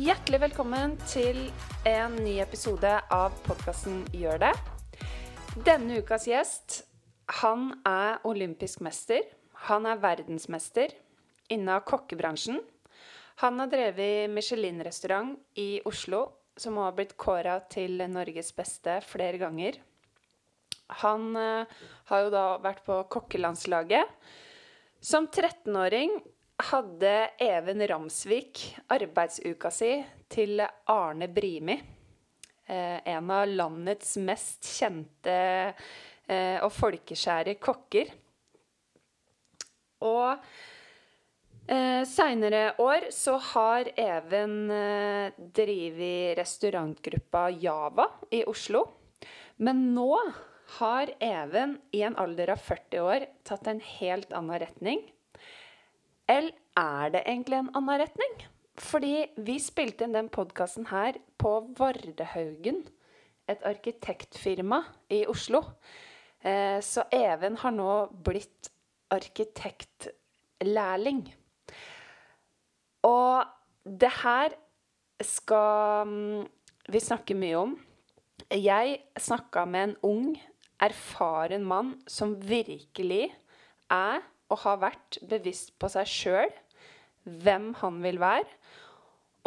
Hjertelig velkommen til en ny episode av podkasten Gjør det. Denne ukas gjest, han er olympisk mester. Han er verdensmester innen kokkebransjen. Han har drevet Michelin-restaurant i Oslo, som har blitt kåra til Norges beste flere ganger. Han eh, har jo da vært på kokkelandslaget. Som 13-åring hadde Even Ramsvik arbeidsuka si til Arne Brimi. Eh, en av landets mest kjente eh, og folkeskjære kokker. Og eh, seinere år så har Even eh, drevet restaurantgruppa Java i Oslo. Men nå har Even i en alder av 40 år tatt en helt annen retning. Eller er det egentlig en annen retning? Fordi vi spilte inn den podkasten her på Vardehaugen, et arkitektfirma i Oslo. Eh, så Even har nå blitt arkitektlærling. Og det her skal mm, vi snakke mye om. Jeg snakka med en ung, erfaren mann som virkelig er og har vært bevisst på seg sjøl, hvem han vil være,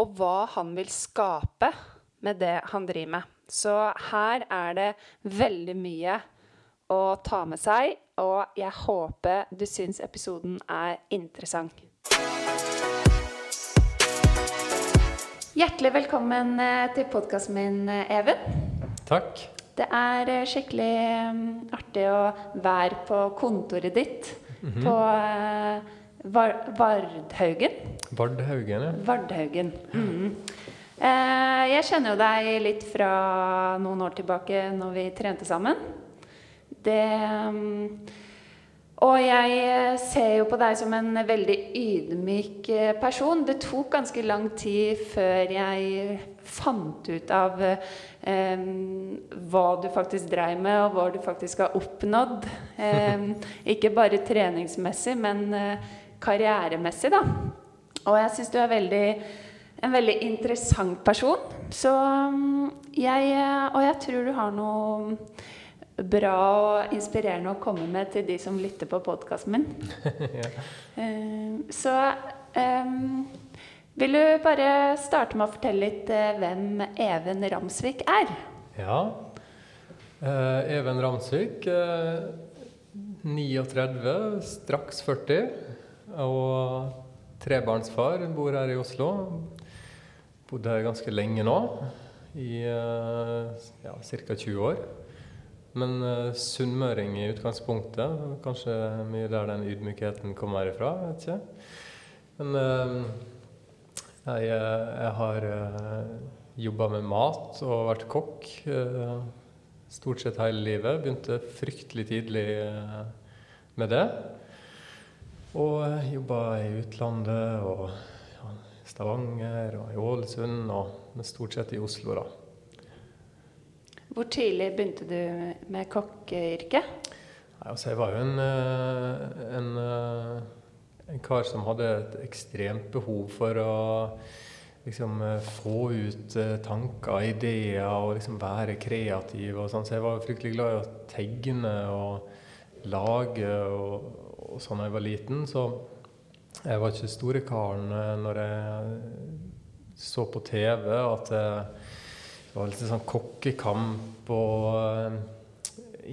og hva han vil skape med det han driver med. Så her er det veldig mye å ta med seg, og jeg håper du syns episoden er interessant. Hjertelig velkommen eh, til podkasten min, eh, Even. Takk. Det er eh, skikkelig mm, artig å være på kontoret ditt på eh, Var Vardhaugen. Vardhaugen, ja. Vardhaugen. Mm. Eh, jeg kjenner jo deg litt fra noen år tilbake når vi trente sammen. Det mm, Og jeg eh, ser jo på deg som en veldig ydmyk eh, person. Det tok ganske lang tid før jeg fant ut av eh, hva du faktisk dreiv med, og hva du faktisk har oppnådd. Eh, ikke bare treningsmessig, men eh, karrieremessig, da. Og jeg syns du er veldig, en veldig interessant person. Så mm, jeg Og jeg tror du har noe bra og inspirerende å komme med til de som lytter på podkasten min. ja. Eh, så um, vil du bare starte med å fortelle litt eh, hvem Even Ramsvik er? ja. Eh, Even Ramsvik, eh, 39, straks 40, og trebarnsfar. Bor her i Oslo. Bodde her ganske lenge nå, i eh, ja, ca. 20 år. Men uh, sunnmøring i utgangspunktet. Kanskje mye der den ydmykheten kommer ifra. vet ikke. Men uh, jeg, eh, jeg har uh, jobba med mat og vært kokk uh, stort sett hele livet. Begynte fryktelig tidlig eh, med det. Og jobba i utlandet og ja, Stavanger og i Ålesund, og, men stort sett i Oslo, da. Hvor tidlig begynte du med kokkeyrket? Altså, jeg var jo en, eh, en, eh, en kar som hadde et ekstremt behov for å liksom eh, få ut tanker, ideer og liksom være kreativ og sånn. Så jeg var fryktelig glad i å tegne og lage og, og sånn da jeg var liten. Så jeg var ikke store karen når jeg så på TV at eh, det var litt sånn kokkekamp og eh,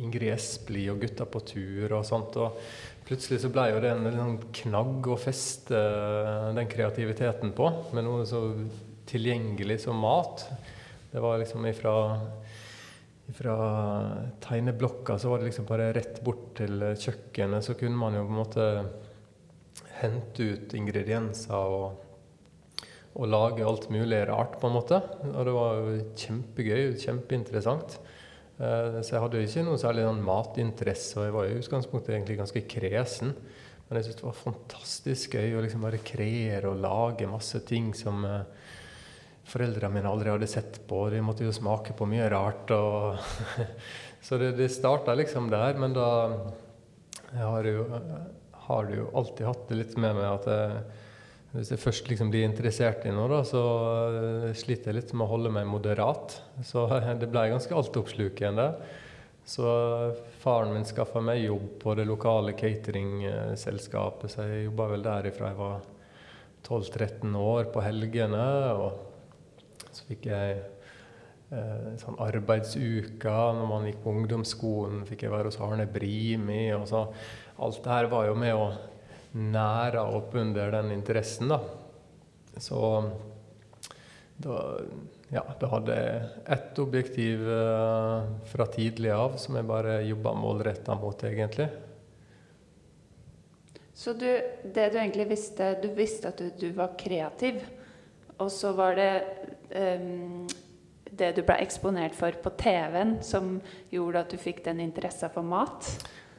Ingrid Espelid og Gutta på tur og sånt. Og plutselig så ble jo det en en knagg å feste eh, den kreativiteten på, med noe så tilgjengelig som mat. Det var liksom ifra fra tegneblokka så var det liksom bare rett bort til kjøkkenet, så kunne man jo på en måte hente ut ingredienser og, og lage alt mulig rart, på en måte. Og det var jo kjempegøy, kjempeinteressant. Eh, Så jeg hadde jo ikke noe særlig sånn matinteresse, og jeg var i utgangspunktet egentlig ganske kresen. Men jeg syntes det var fantastisk gøy å liksom bare kreere og lage masse ting som eh, foreldrene mine aldri hadde sett på. De måtte jo smake på mye rart. Så det, det starta liksom der. Men da jeg har, jo, har det jo alltid hatt det litt med meg at jeg hvis jeg først liksom blir interessert i noe, da, så eh, sliter jeg litt med å holde meg moderat. Så det ble ganske altoppslukende. Så faren min skaffa meg jobb på det lokale cateringselskapet, så jeg jobba vel der ifra jeg var 12-13 år på helgene. Og så fikk jeg eh, sånn arbeidsuka når man gikk på ungdomsskolen. Fikk jeg være hos Arne Brimi. og så Alt det her var jo med å næra opp under den interessen, da. Så da, ja, da hadde jeg ett objektiv uh, fra tidlig av som jeg bare jobba målretta mot, egentlig. Så du, det du egentlig visste Du visste at du, du var kreativ, og så var det um, det du ble eksponert for på TV-en, som gjorde at du fikk den interessa for mat?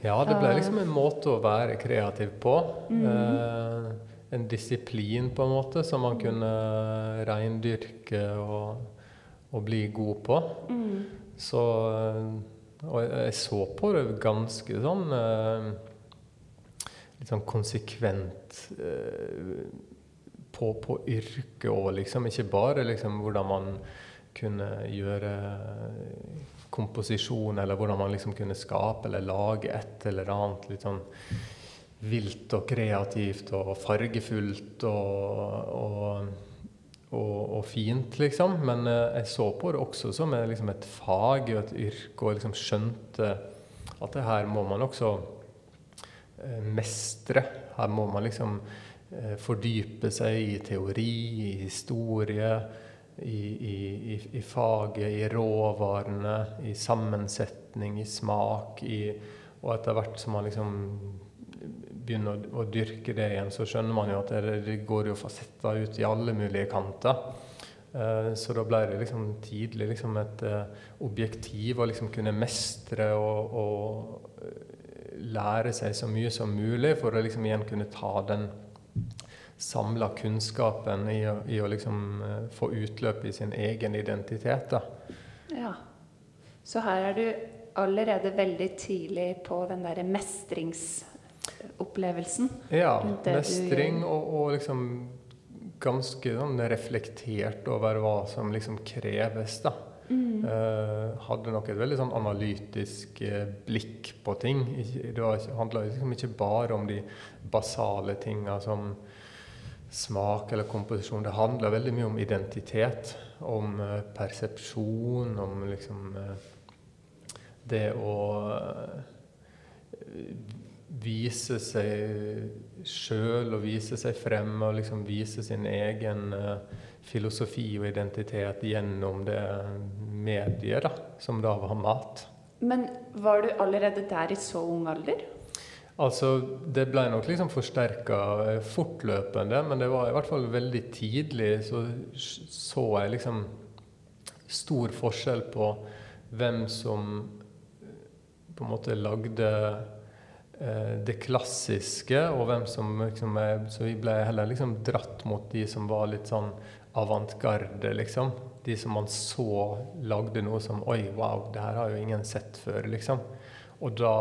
Ja, det ble liksom en måte å være kreativ på. Mm. Eh, en disiplin, på en måte, som man kunne reindyrke og, og bli god på. Mm. Så eh, Og jeg så på det ganske sånn eh, Litt sånn konsekvent eh, på, på yrket òg, liksom. Ikke bare liksom hvordan man kunne gjøre komposisjon, eller hvordan man liksom kunne skape eller lage et eller annet litt sånn vilt og kreativt og fargefullt og, og, og, og fint, liksom. Men eh, jeg så på det også som liksom et fag og et yrke, og liksom skjønte at det her må man også eh, mestre. Her må man liksom eh, fordype seg i teori, i historie i, i, i, faget, i råvarene, i sammensetning, i smak. I, og etter hvert som man liksom begynner å, å, dyrke det igjen, så skjønner man jo at det, det går jo fasetter ut i alle mulige kanter. Uh, så da ble det liksom tidlig liksom et uh, objektiv å liksom kunne mestre og, og uh, lære seg så mye som mulig for å liksom igjen kunne ta den samla kunnskapen i å, i å liksom uh, få utløp i sin egen identitet. Da. Ja. Så her er du allerede veldig tidlig på den derre mestringsopplevelsen. Ja. Mestring og, og, liksom ganske sånn reflektert over hva som liksom kreves, da. Mm. Uh, hadde nok et veldig sånn analytisk uh, blikk på ting. Det handla liksom ikke bare om de basale tinga som smak eller komposisjon. Det handler veldig mye om identitet, om uh, persepsjon, om liksom uh, det å uh, vise seg sjøl og vise seg frem og liksom vise sin egen filosofi og identitet gjennom det mediet, da, som da var mat. Men var du allerede der i så ung alder? Altså, Det ble nok liksom forsterka eh, fortløpende, men det var i hvert fall veldig tidlig så så jeg liksom stor forskjell på hvem som eh, på en måte lagde eh, det klassiske, og hvem som liksom Så vi ble heller liksom dratt mot de som var litt sånn avantgarde, liksom. De som man så lagde noe som Oi, wow, det her har jo ingen sett før, liksom. Og da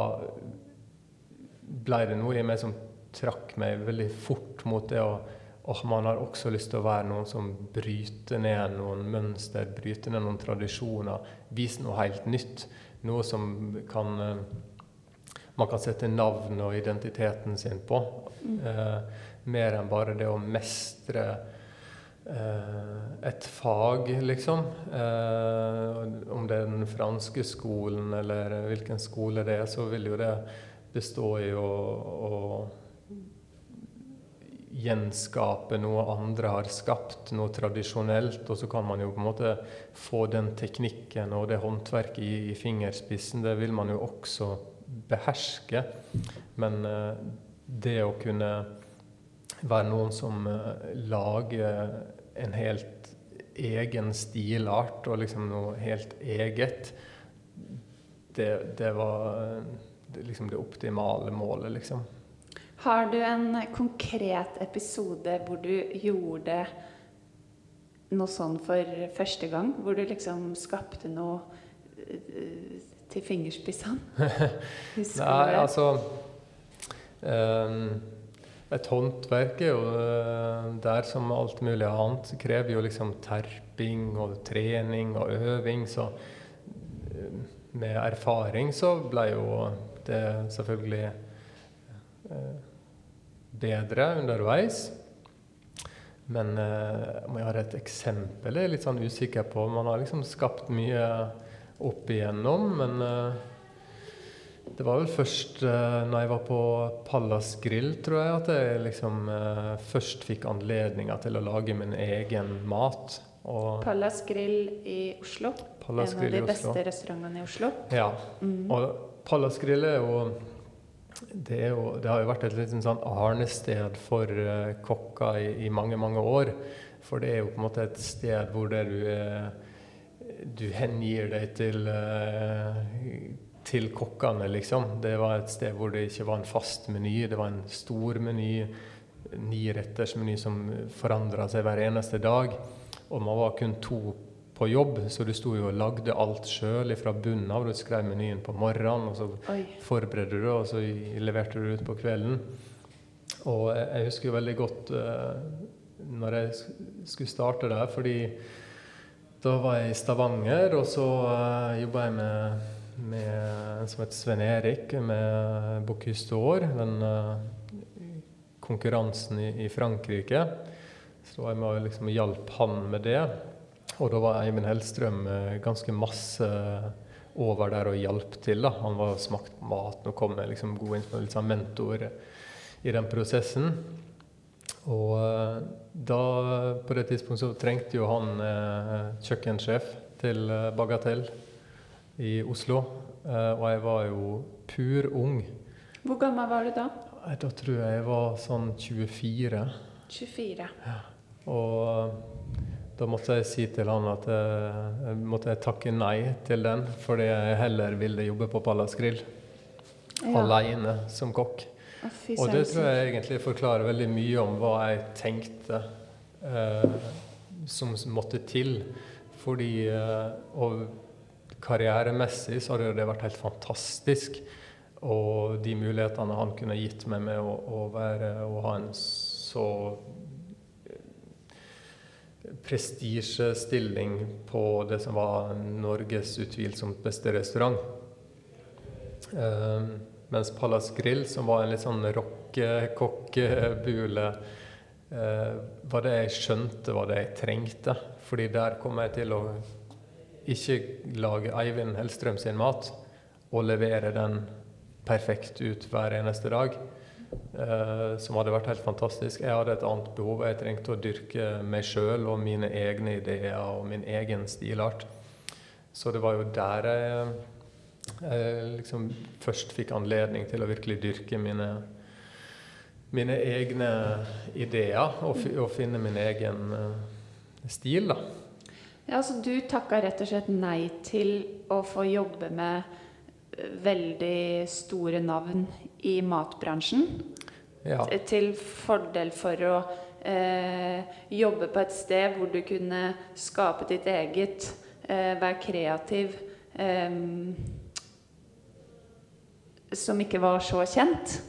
ble det noe i meg som trakk meg veldig fort mot det å og man har også lyst til å være noen som bryter ned noen mønster, bryter ned noen tradisjoner, viser noe helt nytt. Noe som kan eh, man kan sette navnet og identiteten sin på. Mm. Eh, mer enn bare det å mestre eh, et fag, liksom. Eh, om det er den franske skolen eller hvilken skole det er, så vil jo det bestå i å, å gjenskape noe andre har skapt, noe tradisjonelt. Og så kan man jo på en måte få den teknikken og det håndverket i, i fingerspissen. Det vil man jo også beherske. Men uh, det å kunne være noen som uh, lager en helt egen stilart og liksom noe helt eget, det, det var uh, det, liksom det optimale målet, liksom. Har du en konkret episode hvor du gjorde noe sånn for første gang? Hvor du liksom skapte noe uh, til fingerspissene? Nei, altså um, et håndverk er jo eh, der som alt mulig annet. krever jo liksom terping og trening og øving. Så eh, med erfaring så ble jo det er selvfølgelig eh, bedre underveis. Men om jeg har et eksempel, jeg er litt sånn usikker på. Man har liksom skapt mye opp igjennom, men det var vel først uh, når jeg var på Pallas Grill, tror jeg, at jeg liksom uh, først fikk anledninga til å lage min egen mat. Og Pallas Grill i Oslo. Pallas en av de beste restaurantene i Oslo. Ja. Mm. Og Pallas Grill er det, jo det, har jo vært et litt sånn arnested for uh, kokker i, i, mange, mange år. For det er jo på en måte et sted hvor du, du hengir deg til til kokkene, liksom. Det var et sted hvor det ikke var en fast meny. Det var en stor meny, niretters meny som forandra seg hver eneste dag. Og man var kun to på jobb, så du sto jo og lagde alt sjøl fra bunnen av. Du skrev menyen på morgenen, og så Oi. forberedte du, og så leverte du ut på kvelden. Og jeg husker jo veldig godt uh, når jeg skulle starte der, fordi da var jeg i Stavanger, og så uh, jobba jeg med med en som heter Sven Erik med Bocuse d'Or. Den uh, konkurransen i, i, Frankrike. Så jeg med liksom hjalp han med det. Og da var Eivind Hellstrøm uh, ganske masse over der og hjalp til. da. Han var smakt på maten og kom med liksom god innspill, litt sånn mentor i den prosessen. Og uh, da, på det tidspunktet, så trengte jo han kjøkkensjef til Bagatell i Oslo. Eh, og jeg var jo pur ung. Hvor gammel var du da? Da tror jeg jeg var sånn 24. 24. Ja. Og eh, da måtte jeg si til han at jeg, jeg måtte jeg takke nei til den, fordi jeg heller ville jobbe på Pallas Grill. Ja. Aleine som kokk. og det tror jeg egentlig forklarer veldig mye om hva jeg tenkte eh, som måtte til. Fordi eh, og karrieremessig så hadde det vært helt fantastisk. Og de mulighetene han kunne gitt meg med å, å være og ha en så eh, prestisjestilling på det som var Norges utvilsomt beste restaurant. Eh, mens Pallas Grill, som var en litt sånn rockekokkebule, eh, var det jeg skjønte var det jeg trengte. Fordi der kom jeg til å ikke lage Eivind Hellstrøm sin mat og levere den perfekt ut hver eneste dag, eh, som hadde vært helt fantastisk. Jeg hadde et annet behov. Jeg trengte å dyrke meg sjøl og mine egne ideer og min egen stilart. Så det var jo der jeg, jeg liksom først fikk anledning til å virkelig dyrke mine, mine egne ideer og, og finne min egen uh, stil, da. Ja, så Du takka rett og slett nei til å få jobbe med eh, veldig store navn i matbransjen. Ja. Til fordel for å eh, jobbe på et sted hvor du kunne skape ditt eget, eh, være kreativ eh, Som ikke var så kjent.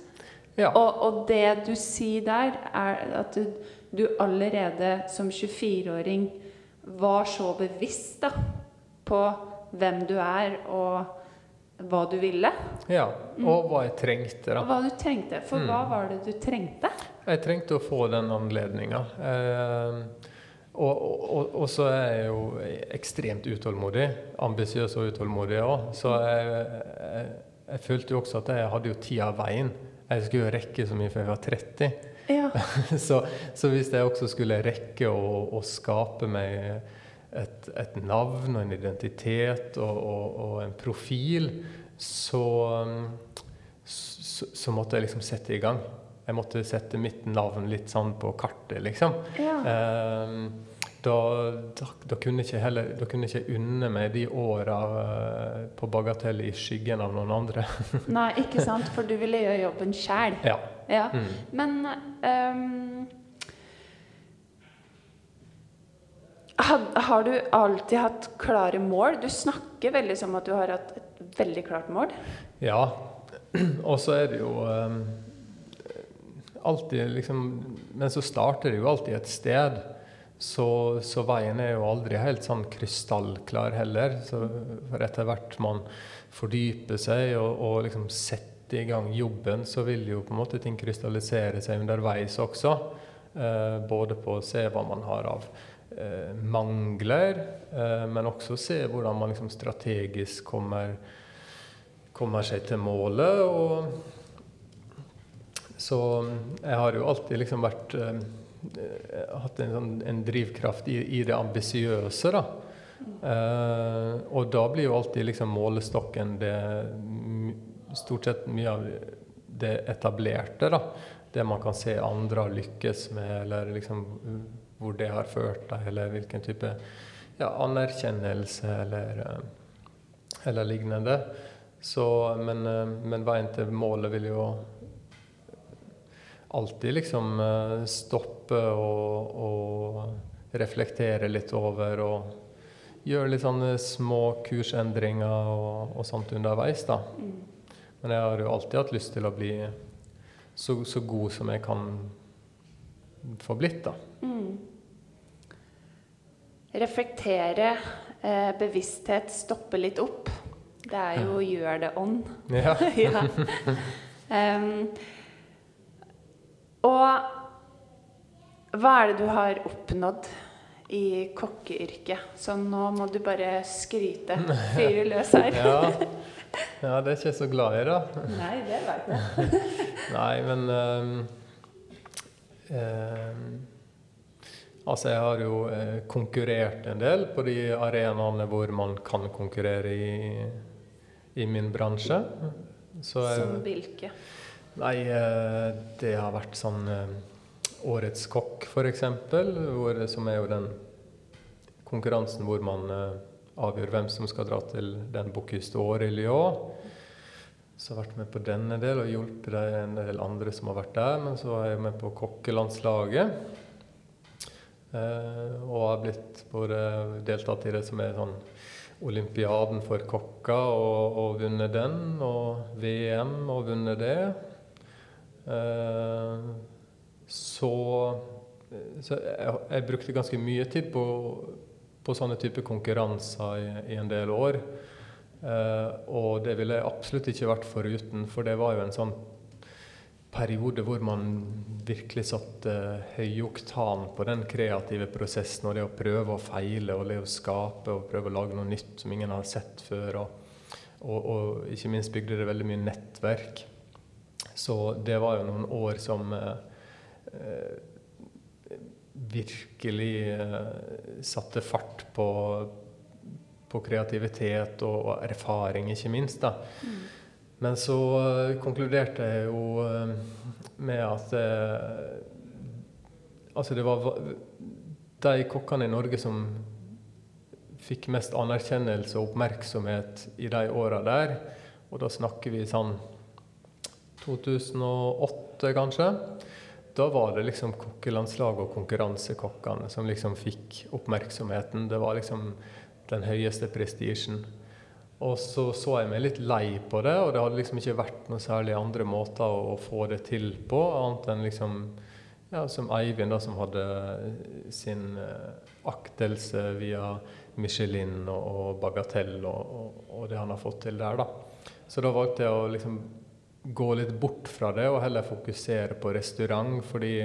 Ja. Og, og, det du sier der, er at du, du allerede som 24-åring var så bevisst da, på hvem du er, og hva du ville. Ja, og hva jeg trengte. da. Hva du trengte. For mm. hva var det du trengte? Jeg trengte å få den anledninga. Eh, og, og, og, så er jeg jo ekstremt utålmodig. Ambisiøs og utålmodig òg. Så jeg, jeg, jeg, følte jo også at jeg hadde jo tida av veien. Jeg skulle jo rekke så mye før jeg var 30. Ja. så, så, hvis jeg også skulle rekke å, å skape meg et, et, navn og en identitet og, og, og en profil, så, så, så, måtte jeg liksom sette i gang. Jeg måtte sette mitt navn litt sånn på kartet, liksom. Ja. Eh, da, da, da, kunne jeg heller, da kunne ikke unne meg de åra uh, på Bagatell i skyggen av noen andre. Nei, ikke sant? For du ville gjøre jobben sjæl. Ja. ja. Mm. Men um, har du alltid hatt klare mål? Du snakker veldig som at du har hatt et veldig klart mål. Ja. Og så er det jo um, alltid liksom Men så starter det jo alltid et sted. Så, så, veien er jo aldri helt sånn krystallklar heller. Så for etter hvert man fordyper seg og, og liksom setter i gang jobben, så vil jo på en måte ting krystallisere seg underveis også. Uh, både på å se hva man har av mangler, eh, men også se hvordan man liksom strategisk kommer, kommer seg til målet. Og så jeg har jo alltid liksom vært eh, Eh, hatt en, sånn, en drivkraft i, i det ambisiøse. da. Uh, og da blir jo alltid liksom målestokken det stort sett mye av det etablerte. da. Det man kan se andre har lykkes med, eller liksom hvor det har ført deg, eller hvilken type ja, anerkjennelse eller, eh, eller lignende. Så, men, men veien til målet vil jo alltid liksom eh, stoppe og, og reflektere litt over og gjøre litt sånne små kursendringer og, og sånt underveis, da. Men jeg har jo alltid hatt lyst til å bli så, så god som jeg kan få blitt, da. Mm. Reflektere, eh, bevissthet, stoppe litt opp. Det er jo 'gjør det ånd'. Ja. ja. Um, Og hva er det du har oppnådd i kokkeyrket? Så nå må du bare skryte. Fyre løs her. ja. ja, det er ikke jeg så glad i, da. Nei, det veit jeg. Nei, men um, um, Altså, jeg har jo uh, konkurrert en del på de arenaene hvor man kan konkurrere i, i min bransje. Så jeg, Som hvilke? Nei, eh, det har vært sånn eh, Årets kokk, f.eks., som er jo den konkurransen hvor man eh, avgjør hvem som skal dra til den Bocuse året i Lyon. Så jeg har vært med på denne del og hjulpet en del andre som har vært der. Men så var jeg med på kokkelandslaget. Og har blitt både deltatt i det som er sånn olympiaden for kokker, og, og vunnet den. Og VM og vunnet det. Eh, så, så jeg, jeg, brukte ganske mye tid på, på sånne typer konkurranser i, i, en del år. Uh, og det ville jeg absolutt ikke vært foruten, for det var jo en sånn periode hvor man virkelig satte høyoktan på den kreative prosessen og det å prøve og feile og det å skape og prøve å lage noe nytt som ingen har sett før. Og, og, og ikke minst bygde det veldig mye nettverk. Så det var jo noen år som eh, virkelig eh, satte fart på, på kreativitet og, og, erfaring, ikke minst. da. Mm. Men så uh, konkluderte jeg jo uh, med at uh, Altså, det var de kokkene i Norge som fikk mest anerkjennelse og oppmerksomhet i de åra der. Og da snakker vi sånn 2008, kanskje. Da var det liksom kokkelandslaget og konkurransekokkene som liksom fikk oppmerksomheten. Det var liksom den høyeste prestisjen. Og så så jeg meg litt lei på det, og det hadde liksom ikke vært noe særlig andre måter å, få det til på, annet enn liksom ja, som Eivind, da, som hadde sin uh, aktelse via Michelin og Bagatell og, og, og, det han har fått til der, da. Så da valgte jeg å liksom gå litt bort fra det og heller fokusere på restaurant. fordi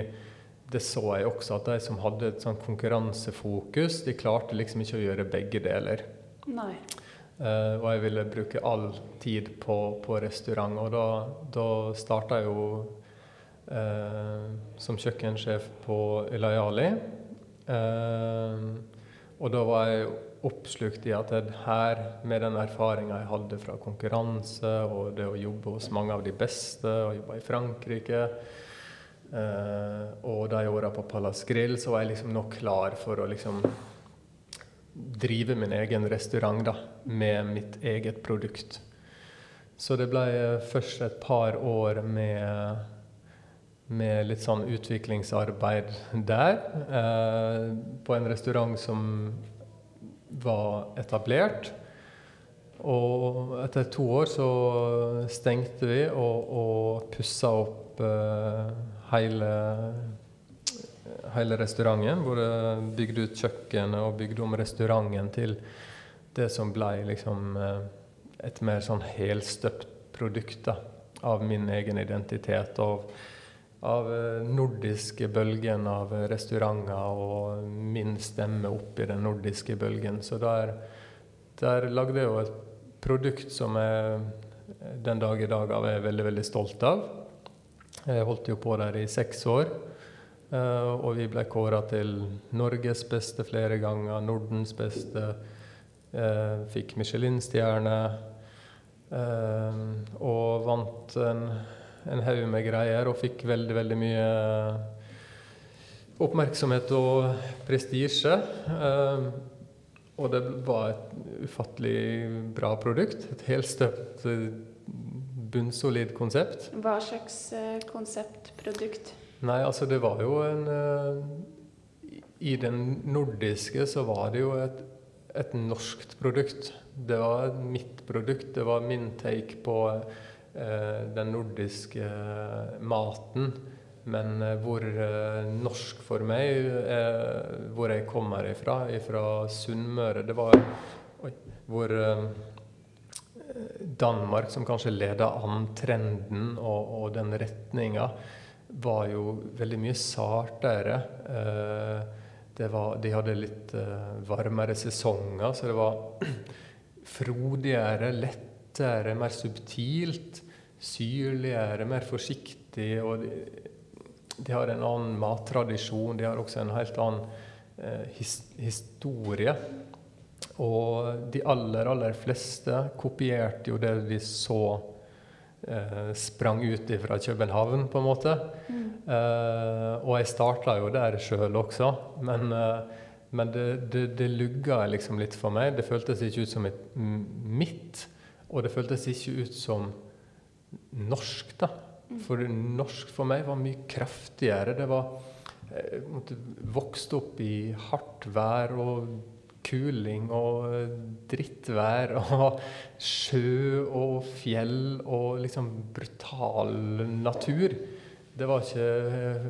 det så jeg også at de som hadde et sånn konkurransefokus, de klarte liksom ikke å gjøre begge deler. Nei. Uh, og jeg ville bruke all tid på, på restaurant. Og da, da starta jeg jo uh, som kjøkkensjef på Ilayali. Uh, og da var jeg oppslukt i at jeg her, med den erfaringa jeg hadde fra konkurranse og det å jobbe hos mange av de beste, og jobbe i Frankrike eh, og de åra på Palace Grill, så var jeg liksom nok klar for å liksom drive min egen restaurant da, med mitt eget produkt. Så det ble først et par år med med litt sånn utviklingsarbeid der. Eh, på en restaurant som var etablert. Og etter to år så stengte vi og, og pussa opp eh, hele, hele restauranten. Både bygde ut kjøkkenet og bygde om restauranten til det som ble liksom eh, et mer sånn helstøpt produkt da, av min egen identitet. og av eh, nordiske bølgen av restauranter og min stemme oppi den nordiske bølgen. Så der, der lagde jeg jo et produkt som jeg den dag i dag er veldig, veldig stolt av. Jeg holdt jo på der i seks år. Eh, og vi ble kåra til Norges beste flere ganger, Nordens beste. Eh, fikk Michelin-stjerne. Og vant en en haug med greier og fikk veldig, veldig mye oppmerksomhet og prestisje. Og det var et ufattelig bra produkt. Et helstøpt, bunnsolid konsept. Hva slags konseptprodukt? Nei, altså det var jo en uh, I den nordiske så var det jo et, et norskt produkt. Det var mitt produkt. Det var min take på Eh, den nordiske eh, maten. Men eh, hvor norsk for meg, hvor jeg kommer ifra, fra Sunnmøre Det var oi, hvor Danmark, som kanskje leda an trenden og, og den retninga, var jo veldig mye sartere. Var, de hadde litt varmere sesonger, så det var frodigere, lettere, mer subtilt syrligere, mer forsiktig. og de, de, har en annen mattradisjon. De har også en helt annen eh, his, historie. Og de aller, aller fleste kopierte jo det de så eh, sprang ut fra København, på en måte. Mm. Eh, og jeg starta jo der sjøl også, men, eh, men det, det, det lugga liksom litt for meg. Det føltes ikke ut som et mitt, og det føltes ikke ut som norsk, da. For norsk for meg var mye kraftigere. Det var Jeg eh, måtte vokst opp i hardt vær og kuling og drittvær og sjø og fjell og liksom brutal natur. Det var ikke eh,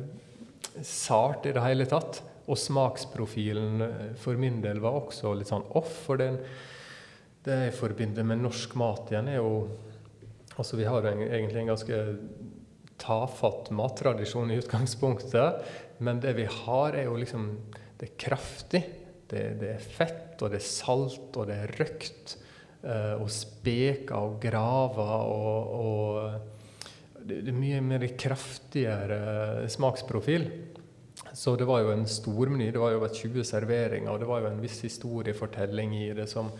sart i det hele tatt. Og smaksprofilen eh, for min del var også litt sånn off. For den, det jeg forbinder med norsk mat igjen, er jo Altså, vi har en, egentlig en ganske tafatt mattradisjon i utgangspunktet. Men det vi har, er jo liksom Det er kraftig. Det, det er fett, og det er salt, og det er røkt. Eh, og speker og graver og, og det, er mye mer kraftigere smaksprofil. Så det var jo en stormeny. Det var jo over 20 serveringer, og det var jo en viss historiefortelling i det som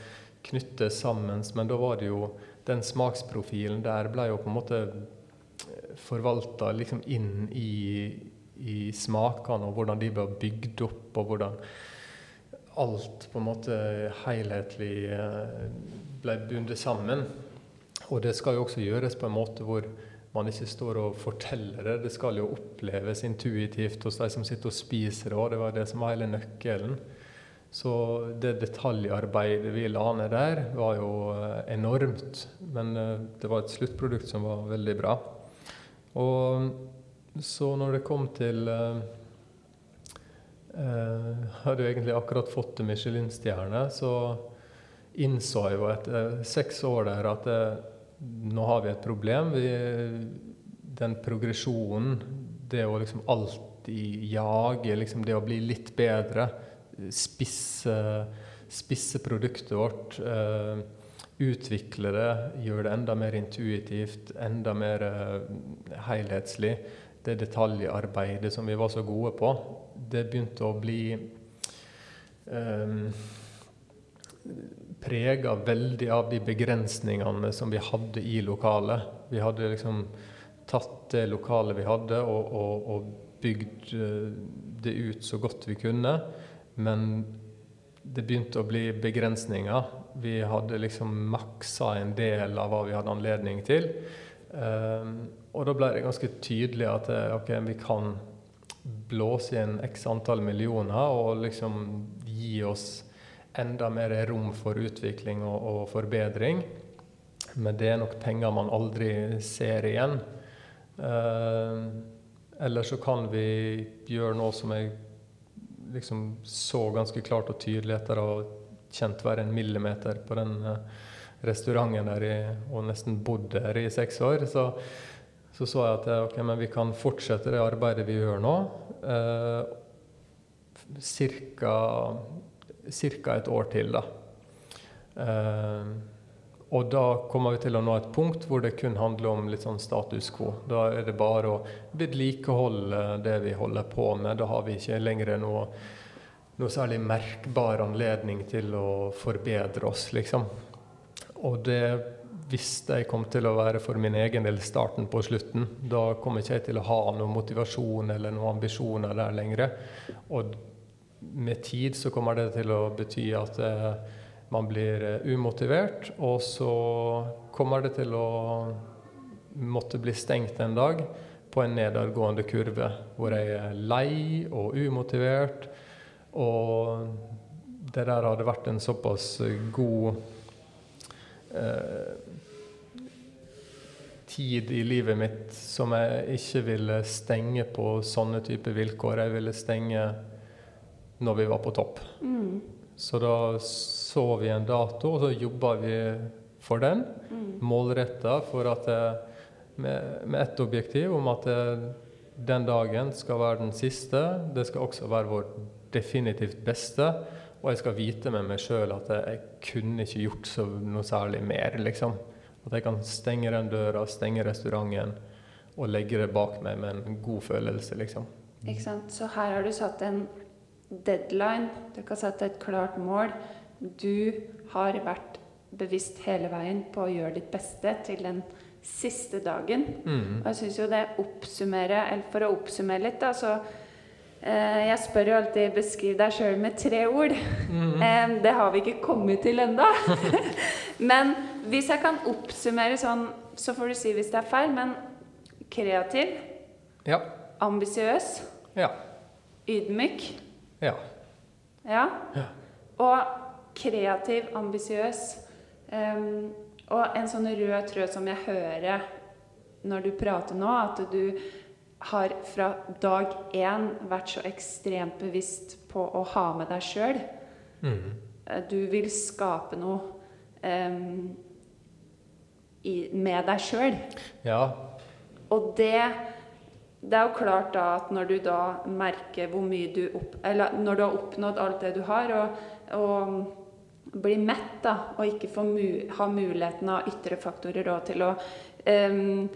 knyttes sammen. Men da var det jo den smaksprofilen der ble jo på en måte eh, forvalta liksom inn i, i, smakene, og hvordan de ble bygd opp, og hvordan alt på en måte helhetlig eh, ble bundet sammen. Og det skal jo også gjøres på en måte hvor man ikke står og forteller det. Det skal jo oppleves intuitivt hos de som sitter og spiser det, òg. det var det som var hele nøkkelen. Så det detaljarbeidet vi la ned der, var jo eh, enormt. Men eh, det var et sluttprodukt som var veldig bra. Og så når det kom til eh, hadde jo egentlig akkurat fått Michelin-stjerne, så innså jeg jo etter seks år der at det, nå har vi et problem. Vi, den progresjonen, det å liksom alltid jage, liksom det å bli litt bedre spisse, spisse produktet vårt. eh, utvikle det, gjøre det enda mer intuitivt, enda mer uh, helhetslig. Det detaljarbeidet som vi var så gode på, det begynte å bli um, prega veldig av de begrensningene som vi hadde i lokalet. Vi hadde liksom tatt det lokalet vi hadde, og, og, og bygd det ut så godt vi kunne. Men det begynte å bli begrensninger. Vi hadde liksom maksa en del av hva vi hadde anledning til. Um, og da ble det ganske tydelig at eh, ok, vi kan blåse inn x antall millioner og liksom gi oss enda mer rom for utvikling og, og forbedring. Men det er nok penger man aldri ser igjen. Uh, Eller så kan vi gjøre noe som jeg liksom så ganske klart og tydelig etter å ha kjent hver en millimeter på den eh, restauranten der i, og nesten bodd der i seks år. Så så, så jeg at okay, vi kan fortsette det arbeidet vi gjør nå. Eh, Ca. et år til, da. Eh, og da kommer vi til å nå et punkt hvor det kun handler om litt sånn status quo. Da er det bare å vedlikeholde det vi holder på med. Da har vi ikke lenger noe, noe særlig merkbar anledning til å forbedre oss, liksom. Og det visste jeg kom til å være for min egen del starten på slutten. Da kommer ikke jeg til å ha noen motivasjon eller noen ambisjoner der lenger. Og med tid så kommer det til å bety at eh, man blir eh, umotivert, og så kommer det til å måtte bli stengt en dag på en nedadgående kurve, hvor jeg er lei og umotivert. Og det der hadde vært en såpass god tid i livet mitt som jeg ikke ville stenge på sånne type vilkår. Jeg ville stenge når vi var på topp. Mm. Så da så vi en dato, og så jobba vi for den. Mm. Målretta for at jeg, med, med ett objektiv om at jeg, den dagen skal være den siste. Det skal også være vår definitivt beste. Og jeg skal vite med meg sjøl at jeg, kunne ikke gjort så noe særlig mer, liksom. At jeg kan stenge den døra, stenge restauranten og legge det bak meg med en god følelse, liksom. Ikke sant. Så her har du satt en deadline. Du kan satt et klart mål. Du har vært bevisst hele veien på å gjøre ditt beste til den siste dagen. Mm. Og jeg syns jo det oppsummerer Eller for å oppsummere litt, da, så Jeg spør jo alltid 'beskriv deg sjøl med tre ord'. Mm. Eh, det har vi ikke kommet til ennå. men hvis jeg kan oppsummere sånn, så får du si hvis det er feil, men kreativ. Ja. Ambisiøs. Ja. Ydmyk. Ja. ja. ja. Og kreativ, ambisiøs. Um, og en sånn rød tråd som jeg hører når du prater nå, at du har fra dag én vært så ekstremt bevisst på å ha med deg sjøl. Mm. Du vil skape noe um, i, med deg sjøl. Ja. Og det det er jo klart da at når du da merker hvor mye du opp, Eller når du har oppnådd alt det du har, og, og blir mett da, og ikke får mu, ha muligheten av ytre faktorer da, til å um,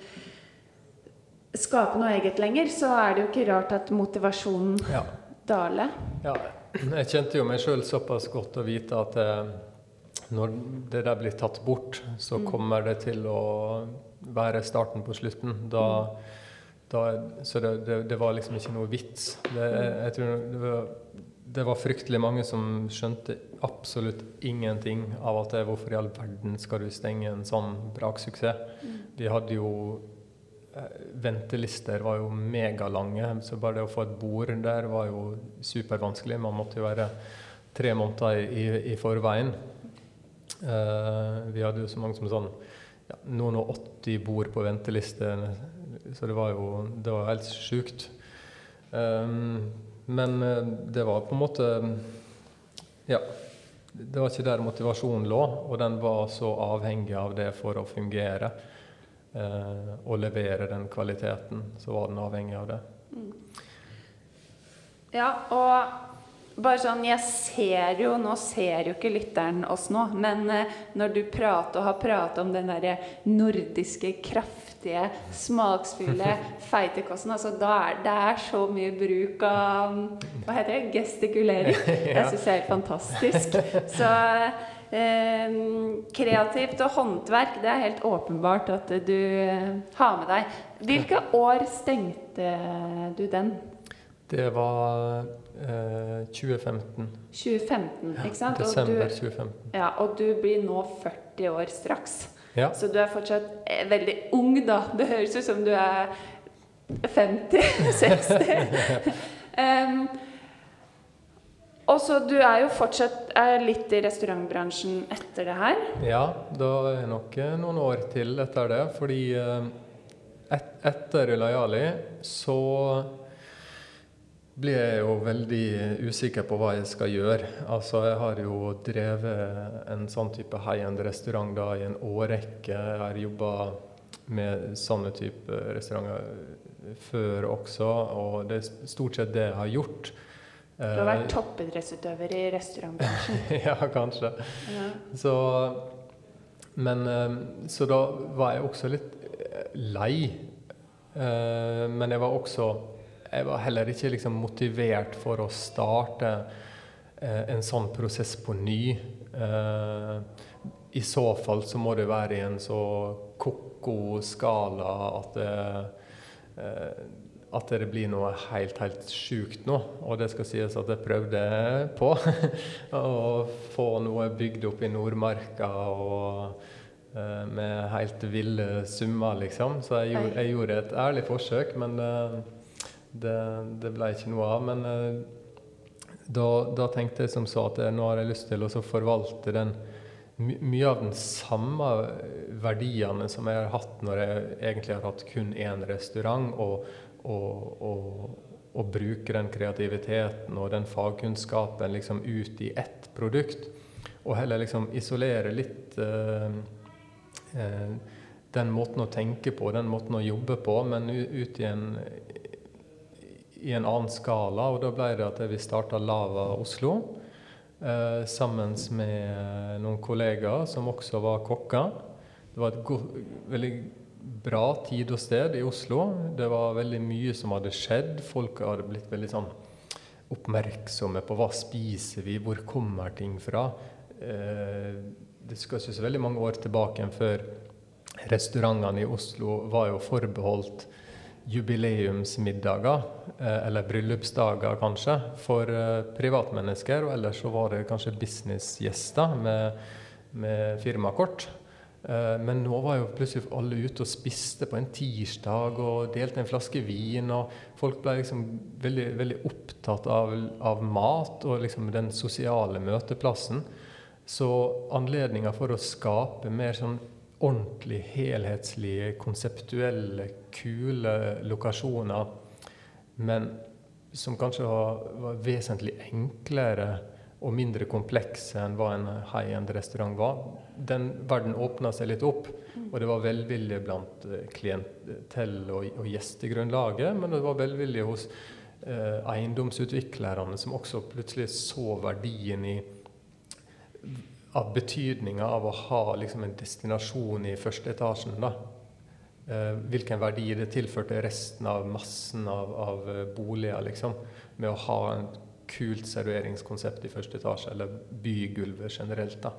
skape noe eget lenger, så er det jo ikke rart at motivasjonen ja. daler. Ja, jeg kjente jo meg sjøl såpass godt å vite at eh, når det der blir tatt bort, så mm. kommer det til å være starten på slutten. Da mm da, så det, det, det, var liksom ikke noe vits. Det, jeg tror det var, det var, fryktelig mange som skjønte absolutt ingenting av at det, hvorfor i all verden skal du stenge en sånn braksuksess. Mm. Vi hadde jo eh, Ventelister var jo megalange, så bare det å få et bord der var jo supervanskelig. Man måtte jo være tre måneder i, i, forveien. Uh, vi hadde jo så mange som sånn ja, noen og 80 bord på venteliste så det var jo det var helt sjukt. Um, men eh, det var på en måte Ja. Det var ikke der motivasjonen lå, og den var så avhengig av det for å fungere. Uh, å levere den kvaliteten, så var den avhengig av det. Mm. Ja, og bare sånn, jeg ser jo, Nå ser jo ikke lytteren oss nå, men eh, når du prater og har pratet om den derre nordiske, kraftige, smaksfulle feitekosten altså er, Det er så mye bruk av Hva heter det? Gestikulering. Jeg syns det er helt fantastisk. Så eh, kreativt og håndverk, det er helt åpenbart at du eh, har med deg. Hvilke år stengte du den? Det var eh, 2015. 2015, ikke sant? Desember 2015. Ja, og du blir nå 40 år straks. Ja. Så du er fortsatt eh, veldig ung, da. Det høres ut som du er 50-60. um, og så Du er jo fortsatt er litt i restaurantbransjen etter det her? Ja, da er nok noen år til etter det. Fordi uh, et, etter Ulayali så blir jeg jo veldig usikker på hva jeg skal gjøre. Altså, jeg har jo drevet en sånn type high-end-restaurant da i en årrekke. Jeg har jobba med sånne type restauranter før også, og det er stort sett det jeg har gjort. Du har vært toppidrettsutøver i restaurantbransjen. ja, kanskje. Ja. Så, men, eh, så da var jeg også litt eh, lei. Eh, men jeg var også Jeg var heller ikke liksom motivert for å starte en sånn prosess på ny. I så fall så må det være i en så ko-ko skala at det at det blir noe helt, helt sjukt nå. Og det skal sies at jeg prøvde på å få noe bygd opp i Nordmarka og uh, med helt ville summer, liksom. Så jeg, gjorde, jeg gjorde et ærlig forsøk, men uh, det, det, ble ikke noe av. Men uh, da, da, tenkte jeg som så at nå har jeg lyst til å forvalte den mye av den samme verdiene som jeg har hatt når jeg egentlig har hatt kun én restaurant. og og, og, og, bruke den kreativiteten og den fagkunnskapen liksom ut i ett produkt. Og heller liksom isolere litt eh, eh, den måten å tenke på, den måten å jobbe på, men ut i en, i en annen skala. Og da ble det at vi starta Lava Oslo. Eh, sammen med noen kollegaer som også var kokker. Det var et veldig bra tid og sted i Oslo. Det var veldig mye som hadde skjedd. Folk hadde blitt veldig sånn oppmerksomme på hva spiser vi, hvor kommer ting fra. Eh, det skal ikke så veldig mange år tilbake enn før restaurantene i Oslo var jo forbeholdt jubileumsmiddager, eh, eller bryllupsdager kanskje, for eh, privatmennesker. Og ellers så var det kanskje businessgjester med, med firmakort. Eh, men nå var jo plutselig alle ute og spiste på en tirsdag og delte en flaske vin. og Folk ble liksom veldig, veldig opptatt av, av, mat og liksom den sosiale møteplassen. Så anledninga for å skape mer sånn ordentlig helhetslige, konseptuelle, kule lokasjoner, men som kanskje var, var vesentlig enklere og mindre komplekse enn hva en high-end-restaurant var. Den verden åpna seg litt opp, og det var velvilje blant eh, klientell og, og gjestegrunnlaget, men det var velvilje hos eh, eiendomsutviklerne, som også plutselig så verdien i av betydninga av å ha liksom, en destinasjon i første etasjen. da. Eh, hvilken verdi det tilførte resten av massen av, av eh, boliger, liksom, med å ha en kult serveringskonsept i første etasje, eller bygulvet generelt. da.